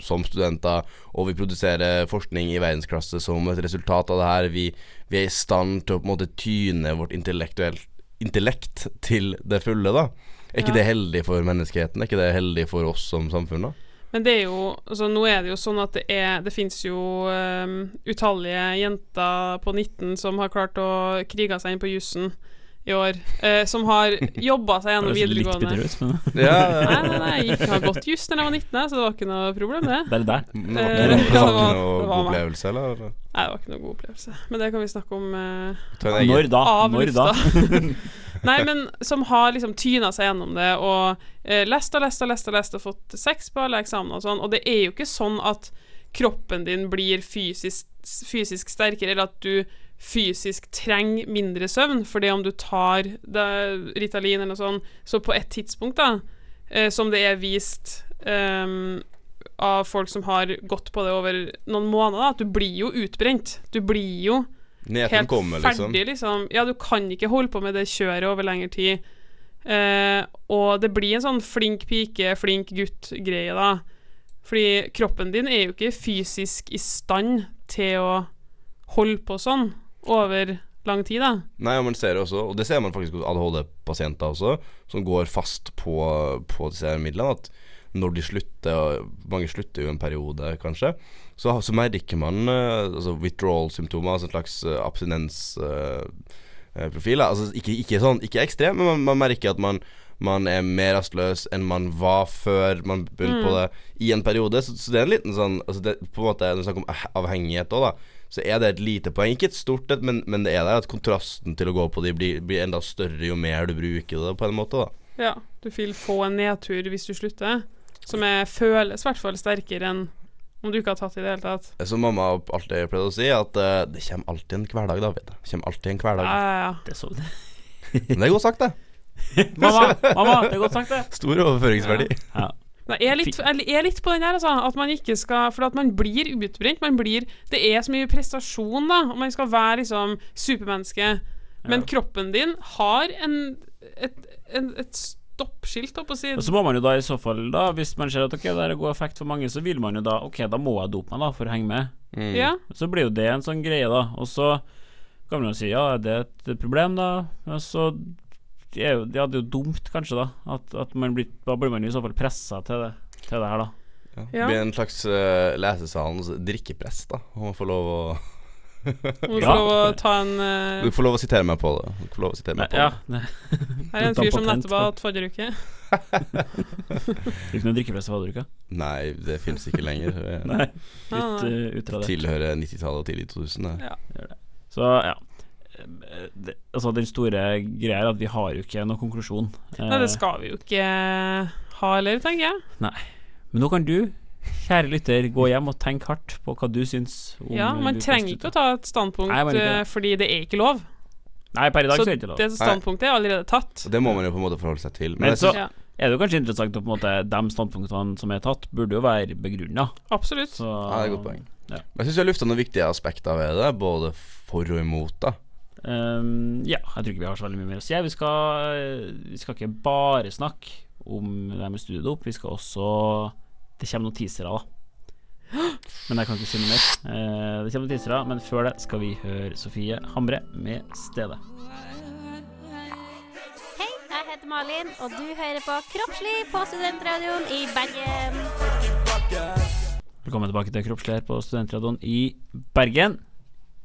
som studenter, og vi produserer forskning i verdensklasse som et resultat av det her. Vi, vi er i stand til å på en måte tyne vårt intellekt til det fulle, da. Er ikke Ja. det heldig for menneskeheten? Er ikke det heldig for oss som samfunn, da? Men det er jo altså, Nå er det jo sånn at det er Det fins jo um, utallige jenter på 19 som har klart å krige seg inn på jussen i år. eh, som har jobba seg gjennom videregående. litt videregående. bitter ut, men Nei, nei, nei, jeg gikk- har gått juss da jeg var 19, så det var ikke noe problem, det. det der. Det var Eh, ikke noe, det var det var- ikke noe god opplevelse, eller? Nei, det var ikke noe god opplevelse. Men det kan vi snakke om eh, Når da? av Når da? Nei, men som har liksom tyna seg gjennom det og eh, lest og lest og lest og lest og fått seks på alle eksamener og sånn. Og det er jo ikke sånn at kroppen din blir fysisk, fysisk sterkere, eller at du fysisk trenger mindre søvn fordi om du tar det, Ritalin eller noe sånt, så på et tidspunkt, da, eh, som det er vist um, av folk som har gått på det over noen måneder, da, at du blir jo utbrent. Du blir jo Neten helt kommer, liksom. ferdig, liksom. Ja, du kan ikke holde på med det kjøret over lengre tid. Eh, og det blir en sånn flink pike, flink gutt-greie, da. Fordi kroppen din er jo ikke fysisk i stand til å holde på sånn over lang tid, da. Nei, og man ser det også, og det ser man faktisk hos ADHD-pasienter også, som går fast på, på disse midlene, at når de slutter, mange slutter jo en periode, kanskje, så, så merker man eh, altså withdrawal-symptomer, altså en slags uh, abstinensprofil. altså ikke, ikke sånn, ikke ekstrem, men man, man merker at man man er mer rastløs enn man var før man begynte på det i en periode. Så, så det er en liten sånn altså det, På en måte Når vi snakker om avhengighet òg, da, så er det et lite poeng. Ikke et stort et, men, men det er der at kontrasten til å gå på de blir, blir enda større jo mer du bruker det, på en måte. da Ja, du vil få en nedtur hvis du slutter, som er, føles i hvert fall sterkere enn om du ikke har tatt i det hele tatt. Som mamma alltid pleide å si, at uh, det kommer alltid en hverdag, David. Det kommer alltid en hverdag. ja, ja. ja. Det så du. Men det er godt sagt, det. Mamma, mamma, det er godt sagt, det. Stor overføringsverdi. Ja. Nei, jeg er litt, jeg er litt på den der, altså. At man ikke skal For at man blir utbrent. Man blir Det er så mye prestasjon, da. Og man skal være liksom supermenneske. Men Ja. kroppen din har en et, en, et stoppskilt, holdt på å si. Og så må man jo da i så fall, da hvis man ser at ok, det er god effekt for mange, så vil man jo da Ok, da må jeg dope meg, da, for å henge med. Mm. Ja. Så blir jo det en sånn greie, da. Og så kan man jo si ja, er det et problem, da? Og så det er jo, det er jo dumt, kanskje, da. At, at man blir, da blir man i så fall pressa til det, til det her, da. Ja. Ja. Blir en slags uh, lesesalens drikkepress, da. Om man får lov å du får lov å ta en uh... Du får lov å sitere meg på det. Du får lov å sitere meg på Ja, det. det Her er en fyr som nettopp på- har hatt forrige uke. Ikke noe drikkepress for uke Nei, det finnes ikke lenger. Nei, Nei, litt uh, utradert. tilhører 90-tallet og tidlig 2000. Det. Ja. Så ja. Det, altså Den store greia er at vi har jo ikke noen konklusjon. Nei, det Eh, skal vi jo ikke ha heller, tenker jeg. Nei. Men nå kan du, kjære lytter, gå hjem og tenke hardt på hva du syns om Ja, Man trenger ikke å ta et standpunkt Nei, eh, det. fordi det er ikke lov. Nei, per i dag Så så er det ikke lov. det standpunktet er allerede tatt. Og det må man jo på en måte forholde seg til. Men, Men så Ja, er det jo kanskje interessant at på en måte de standpunktene som er tatt, burde jo være begrunna. absolutt. Så ja, det er et godt poeng. Ja. Men jeg syns jeg lufta noen viktige aspekter ved det, både for og imot. da ehm, ja, jeg tror ikke vi har så veldig mye mer å si. Vi skal, vi skal ikke bare snakke om det her med studiedop, vi skal også Det kommer noen teasere, da. Men jeg kan ikke si noe mer. Uh, det kommer noen teasere, men før det skal vi høre Sofie Hamre med 'Stedet'. Hei, jeg heter Malin, og du hører på Kroppslig på Studentradioen i Bergen. Velkommen tilbake til Kroppslig her på Studentradioen i Bergen.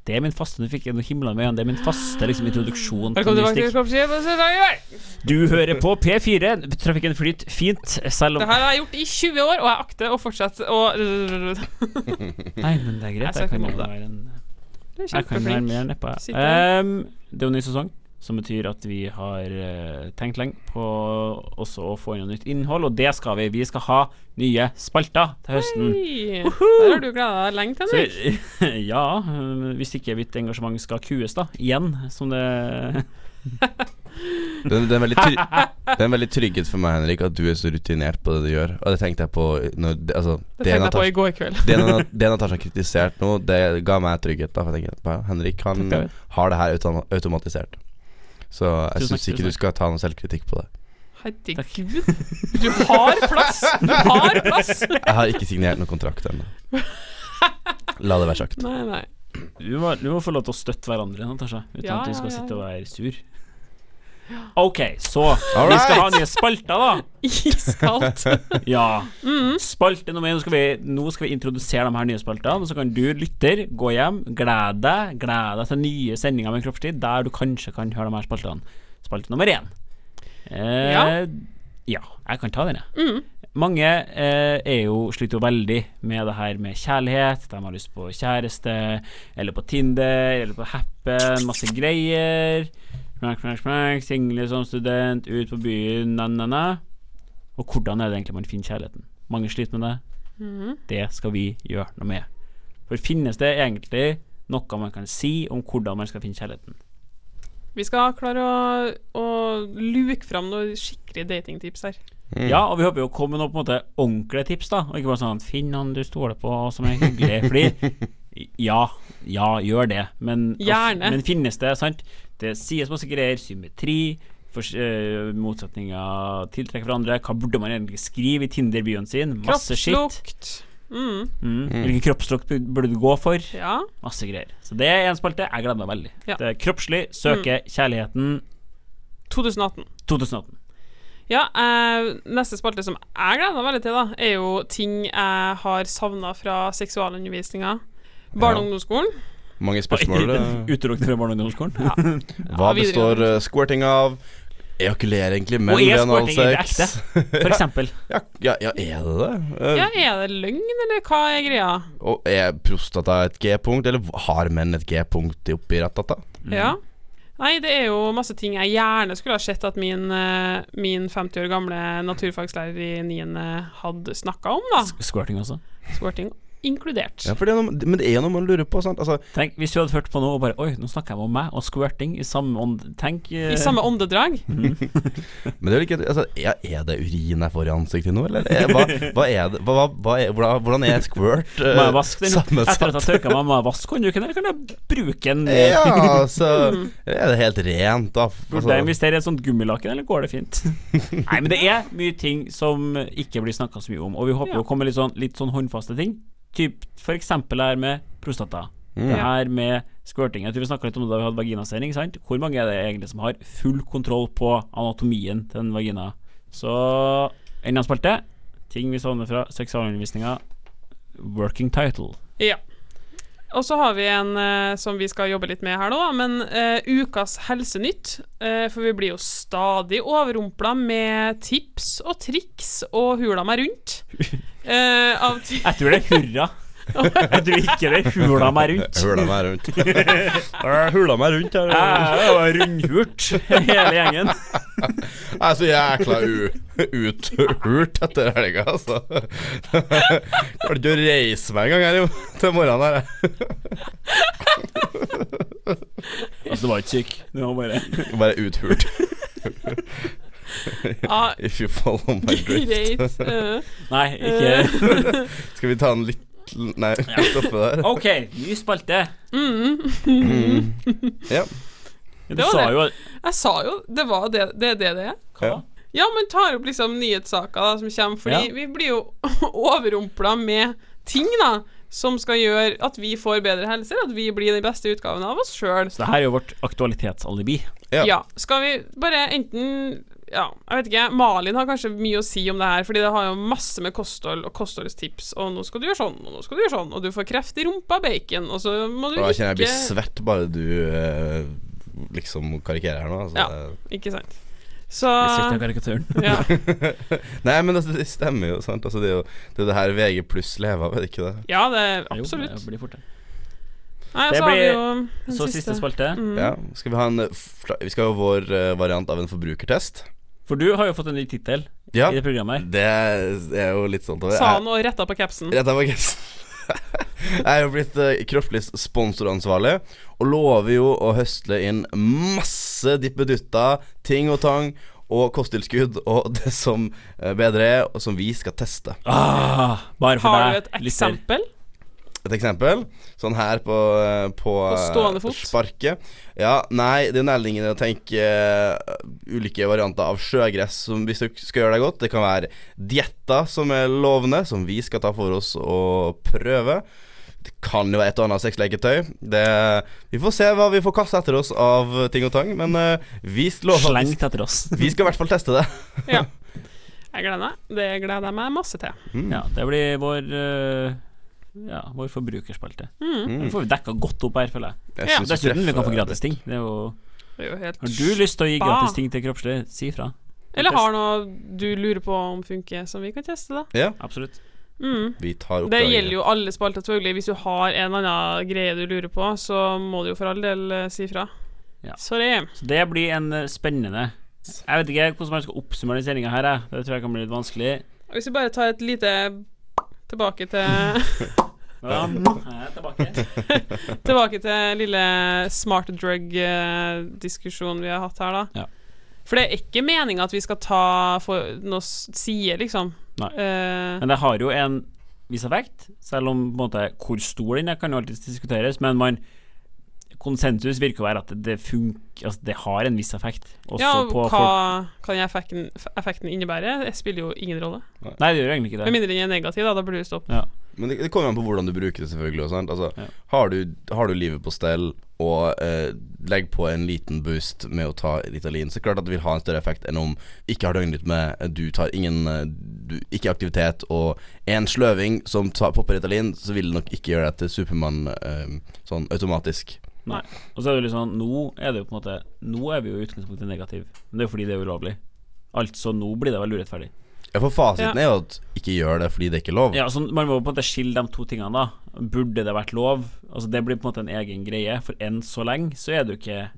Det er min faste Nå fikk jeg noe himla med øynene. Det er min faste liksom, introduksjon til Velkommen ny tilbake til stikk. Kroppsskip. og så det- Du hører på P4. Trafikken flyter fint, selv Det her har jeg gjort i 20 år, og jeg akter å fortsette å Nei, men det er greit. Jeg Jeg kan være er mer nedpå. Um, det er jo ny sesong, som betyr at vi har eh, tenkt lenge på også å få inn noe nytt innhold, og det skal vi. Vi skal ha nye spalter til høsten. Hei. Der har du gleda deg lenge til, Henrik. ja, eh, hvis ikke mitt engasjement skal kues, da. Igjen, som det det, det, er en veldig try det er en veldig trygghet for meg, Henrik, at du er så rutinert på det du gjør. Og det tenkte jeg på når, det, altså, Det tenkte jeg på i går kveld. det Nat- Natasha har kritisert nå, det ga meg trygghet. Da For jeg tenker Henrik han har det her automa automatisert. Så jeg syns ikke du skal ta noe selvkritikk på det. Herregud. Du har plass! Du har plass! Jeg har ikke signert noen kontrakt ennå. La det være sagt. Nei, nei. Du må, du må få lov til å støtte hverandre, Natasha, uten Ja, at du skal ja, sitte og være sur. OK, så Vi skal ha nye spalter, da. Iskaldt. Ja. Mm. Spalte nummer én. Nå skal, vi, nå skal vi introdusere de her nye spaltene. Så kan du, lytter, gå hjem, glede deg Glede deg til nye sendinger med Kroppstid, der du kanskje kan høre de her spaltene. Spalte nummer én. Eh, Ja. ja, jeg kan ta den, jeg. Mm. Mange eh, er jo, sliter jo veldig med det her med kjærlighet. De har lyst på kjæreste, eller på Tinder, eller på Happen, masse greier. Smack, smack, smack, Single som student, ut på byen, na-na-na. Og hvordan er det egentlig man finner kjærligheten? Mange sliter med det. Mhm. Det skal vi gjøre noe med. For finnes det egentlig noe man kan si om hvordan man skal finne kjærligheten? Vi skal klare å, å luke fram noen skikkelige datingtips her. Mm. Ja, og vi håper jo å komme med noen på en måte ordentlige tips, da. Og ikke bare sånn 'finn han du stoler på, som er hyggelig'. Fordi ja, ja, gjør det. Men, Gjerne. men finnes det, sant? Det sies masse greier. Symmetri. For, uh, motsetninger tiltrekker hverandre. Hva burde man egentlig skrive i Tinder-bioen sin? Masse skitt. Kroppslukt. Mm. Mm. Hvilken kroppslukt burde du gå for? Ja. Masse greier. Så det er en spalte. Jeg gleder meg veldig. Ja. Det er Kroppslig søker kjærligheten 2018. 2018. Ja, eh, neste spalte som jeg gleder meg veldig til, da, er jo ting jeg har savna fra seksualundervisninga. Barne- og ungdomsskolen. Mange spørsmål. eh. Utelukkende fra barne- og ungdomsskolen? Hva består uh, squirting av? Ejakulerer egentlig menn Og er squirting ekte. For eksempel. Ja, ja, ja, er det det? Eh, Ja, er det løgn, eller hva er greia? Og er prostata et G-punkt, eller har menn et G-punkt oppi ratata? Ja. Nei, det er jo masse ting jeg gjerne skulle ha sett at min, eh, min 50 år gamle naturfagslærer i 9. hadde snakka om, da. Squirting også. Squirting inkludert. Ja, for det er noe, men det er noe man lurer på. Sant? Altså, Tenk, Hvis du hadde hørt på noe og bare Oi, nå snakker jeg om meg og squirting i samme ånd Tenk eh, I samme åndedrag. men det er jo ikke altså, er, er det urin jeg får i ansiktet nå, eller? Er, hva, hva er det hva, hva, hva er, hvordan, hvordan er squirt uh, jeg vaske? Etter at sammensatt? jeg tørka meg, må jeg vaske håndduken, eller kan jeg bruke den? Ja, så er det helt rent, da. Burde jeg Altså, investere i et sånt gummilaken, eller går det fint? Nei, men det er mye ting som ikke blir snakka så mye om, og vi håper Ja. å komme litt sånn, litt sånn håndfaste ting. Typ for eksempel det her med prostata. Mm. Det her med squirting. Jeg tror vi snakka litt om det da vi hadde vaginasering. Sant? Hvor mange er det egentlig som har full kontroll på anatomien til en vagina? Så enda en spalte. Ting vi savner fra seksualundervisninga. Working title. Ja. Og så har vi en eh, som vi skal jobbe litt med her nå, men eh, ukas helsenytt. eh, for vi blir jo stadig overrumpla med tips og triks og hula meg rundt. eh, Jeg tror det er hurra. Tror ikke det hula meg rundt. hula meg rundt. Hula meg rundt her. Jeg var rundhurt, hele gjengen. Jeg er så jækla uthult etter helga, altså. Klarte ikke å reise meg engang her til morgenen her. Altså, du var ikke syk. Du var bare Bare uthult. If you follow my drift. greit. eh, Nei, ikke Skal vi ta den litt Nei, stoppe der. OK, ny spalte. mm. Ja. Du Det var sa det. jo Jeg sa jo det var det det er det det er. Ja. Ja, man tar opp liksom nyhetssaker da, som kommer, fordi Ja. vi blir jo overrumpla med ting da som skal gjøre at vi får bedre helse, at vi blir den beste utgaven av oss sjøl. Så det her er jo vårt aktualitetsalibi. Ja. Ja. Skal vi bare enten Ja, jeg vet ikke. Malin har kanskje mye å si om det her, fordi det har jo masse med kosthold og kostholdstips, og nå skal du gjøre sånn, og nå skal du gjøre sånn, og du får kreft i rumpa, bacon, og så må du ikke da kjenner jeg jeg blir svett bare du eh, liksom karikerer her nå. Altså. Ja. Ikke sant. Så Vi sitter i karikaturen. ja. Nei, men altså, det stemmer jo, sant. Altså, det er jo det, er det her VG pluss lever av, er det ikke det? ja, det er Jo, det blir fort det. Nei, Det så har vi blir- jo Så siste spalte. Mm. Ja. Skal vi ha en Vi skal ha vår eh, variant av en forbrukertest. For du har jo fått en ny tittel Ja. i det programmet her. Det er jo litt sånn. Sa han og retta på capsen. Retta på capsen. Jeg er jo blitt uh, kroppslig sponsoransvarlig og lover jo å høsle inn masse dippedutter, ting og tang og kosttilskudd og det som eh, bedre er, og som vi skal teste. Ah, bare for deg. Har du et eksempel? Et eksempel. Sånn her på, eh, på, På stående eh, fot? Sparket. Ja, nei, det er nærliggende å tenke uh, ulike varianter av sjøgress som hvis du skal gjøre deg godt. Det kan være dietter som er lovende, som vi skal ta for oss og prøve. Det kan jo være et og annet sexleketøy. Det, vi får se hva vi får kaste etter oss av ting og tang, men uh, vi lover Slengt etter oss. vi skal i hvert fall teste det. Ja. Jeg gleder meg. Det gleder jeg meg masse til. Mm. Ja, det blir vår eh, Ja, vår forbrukerspalte. Mm. Den får vi dekka godt opp her, føler jeg. Jeg Ja. Dessuten, vi kan få gratis ting. Det er jo Det er jo helt Har du lyst til å gi gratis ting til kroppslig, si ifra. Eller har noe du lurer på om funker, som vi kan teste, da? Ja, Absolutt. Mm. vi tar Det gjelder jo alle spalter, selvfølgelig. Hvis du har en annen greie du lurer på, så må du jo for all del eh, si fra. Ja. Sorry. Så det blir en eh, spennende Jeg vet ikke hvordan man skal oppsummere den sendinga her, jeg. Det tror jeg kan bli litt vanskelig. Hvis vi bare tar et lite tilbake til Ja, tilbake. Tilbake til lille smart drug-diskusjonen vi har hatt her, da. Ja. For det er ikke meninga at vi skal ta for noe side, liksom. Nei. Uh, Men det har jo en viss effekt, selv om på en måte hvor stor den er, kan jo alltid diskuteres. Men man konsensus virker å være at det, funker Altså, det har en viss effekt. Også ja, på hva folk kan effekten, effekten innebære? Det spiller jo ingen rolle. Nei, det gjør egentlig ikke Med det. mindre den er negativ, da. Da burde du stoppe. Ja. Men det, det kommer an på hvordan du bruker det, selvfølgelig. Også, sant? Altså, Ja. har, du, har du livet på stell og eh, legger på en liten boost med å ta Ritalin, så er det klart at det vil ha en større effekt enn om ikke har døgnrytme, du tar ingen eh, du, Ikke aktivitet og en sløving som tar, popper Ritalin, så vil det nok ikke gjøre deg til Supermann eh, sånn automatisk. Og så er det jo litt sånn Nå er det jo på en måte Nå er vi jo i utgangspunktet negativ, men det er jo fordi det er ulovlig. Altså, nå blir det vel urettferdig. Ja, For fasiten Ja. er jo at ikke gjør det fordi det ikke er lov. Ja, så Man må på en måte skille de to tingene, da. Burde det vært lov? Altså Det blir på en måte en egen greie, for enn så lenge så er det jo ikke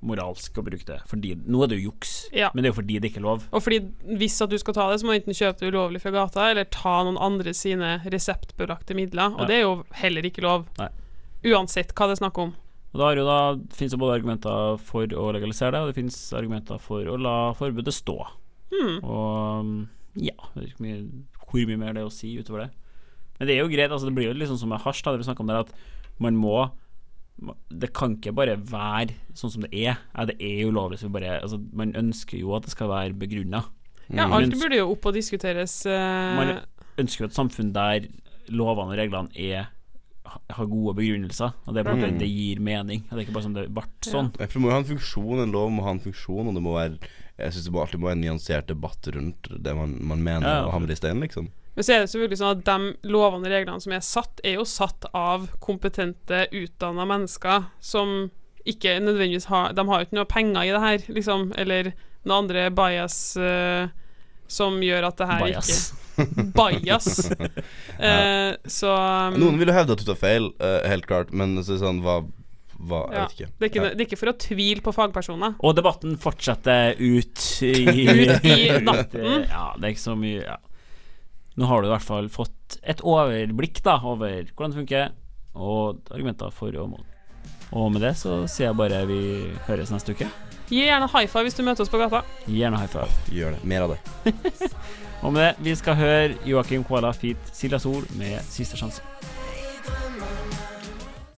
moralsk å bruke det. Fordi Nå er det jo juks, Ja. men det er jo fordi det ikke er lov. Og fordi hvis at du skal ta det, så må du enten kjøpe det ulovlig fra gata, eller ta noen andre sine reseptbelagte midler, og Ja. det er jo heller ikke lov. Nei. Uansett hva det er snakk om. Og da har jo da finnes det både argumenter for å legalisere det, og det finnes argumenter for å la forbudet stå. Mm. Og ja, jeg vet ikke mye, hvor mye mer det er å si utover det. Men det er jo greit, altså det blir jo litt sånn som med hasj, da, det vi snakket om der, at man må Det kan ikke bare være sånn som det er. Ja, det er jo lovlig, så vi bare altså, Man ønsker jo at det skal være begrunna. Ja, Mm. alt burde jo opp og diskuteres. Uh... Man ønsker jo et samfunn der lovene og reglene er har gode begrunnelser, og det er bare Mm. at det gir mening. Det er ikke bare sånn det ble sånn. Ja. Det må jo ha en funksjon, en lov må ha en funksjon, og det må være Jeg synes det må alltid må være en nyansert debatt rundt det man, man mener Ja, ja. og hamrer i steinen, liksom. Men så er det selvfølgelig sånn at de lovene og reglene som er satt, er jo satt av kompetente, utdanna mennesker som ikke nødvendigvis har De har jo ikke noe penger i det her, liksom, eller noen andre bias uh, som gjør at det her Bias. ikke Bias. Eh, så um, Noen vil jo hevde at du tar feil, uh, helt klart, men så det sånn hva, hva Jeg vet ikke. det, er ikke, Ja. det er ikke for å tvile på fagpersoner. Og debatten fortsetter ut i, Ut i natten. Ja, det er ikke så mye ja. Nå har du i hvert fall fått et overblikk da over hvordan det funker, og argumenter for og mot. Og med det så sier jeg bare vi høres neste uke. Gi gjerne high five hvis du møter oss på gata. Gi gjerne high five. Gjør det. Mer av det. Og med det, vi skal høre Joakim Koala Feet Silja Sol med 'Siste sjanse'.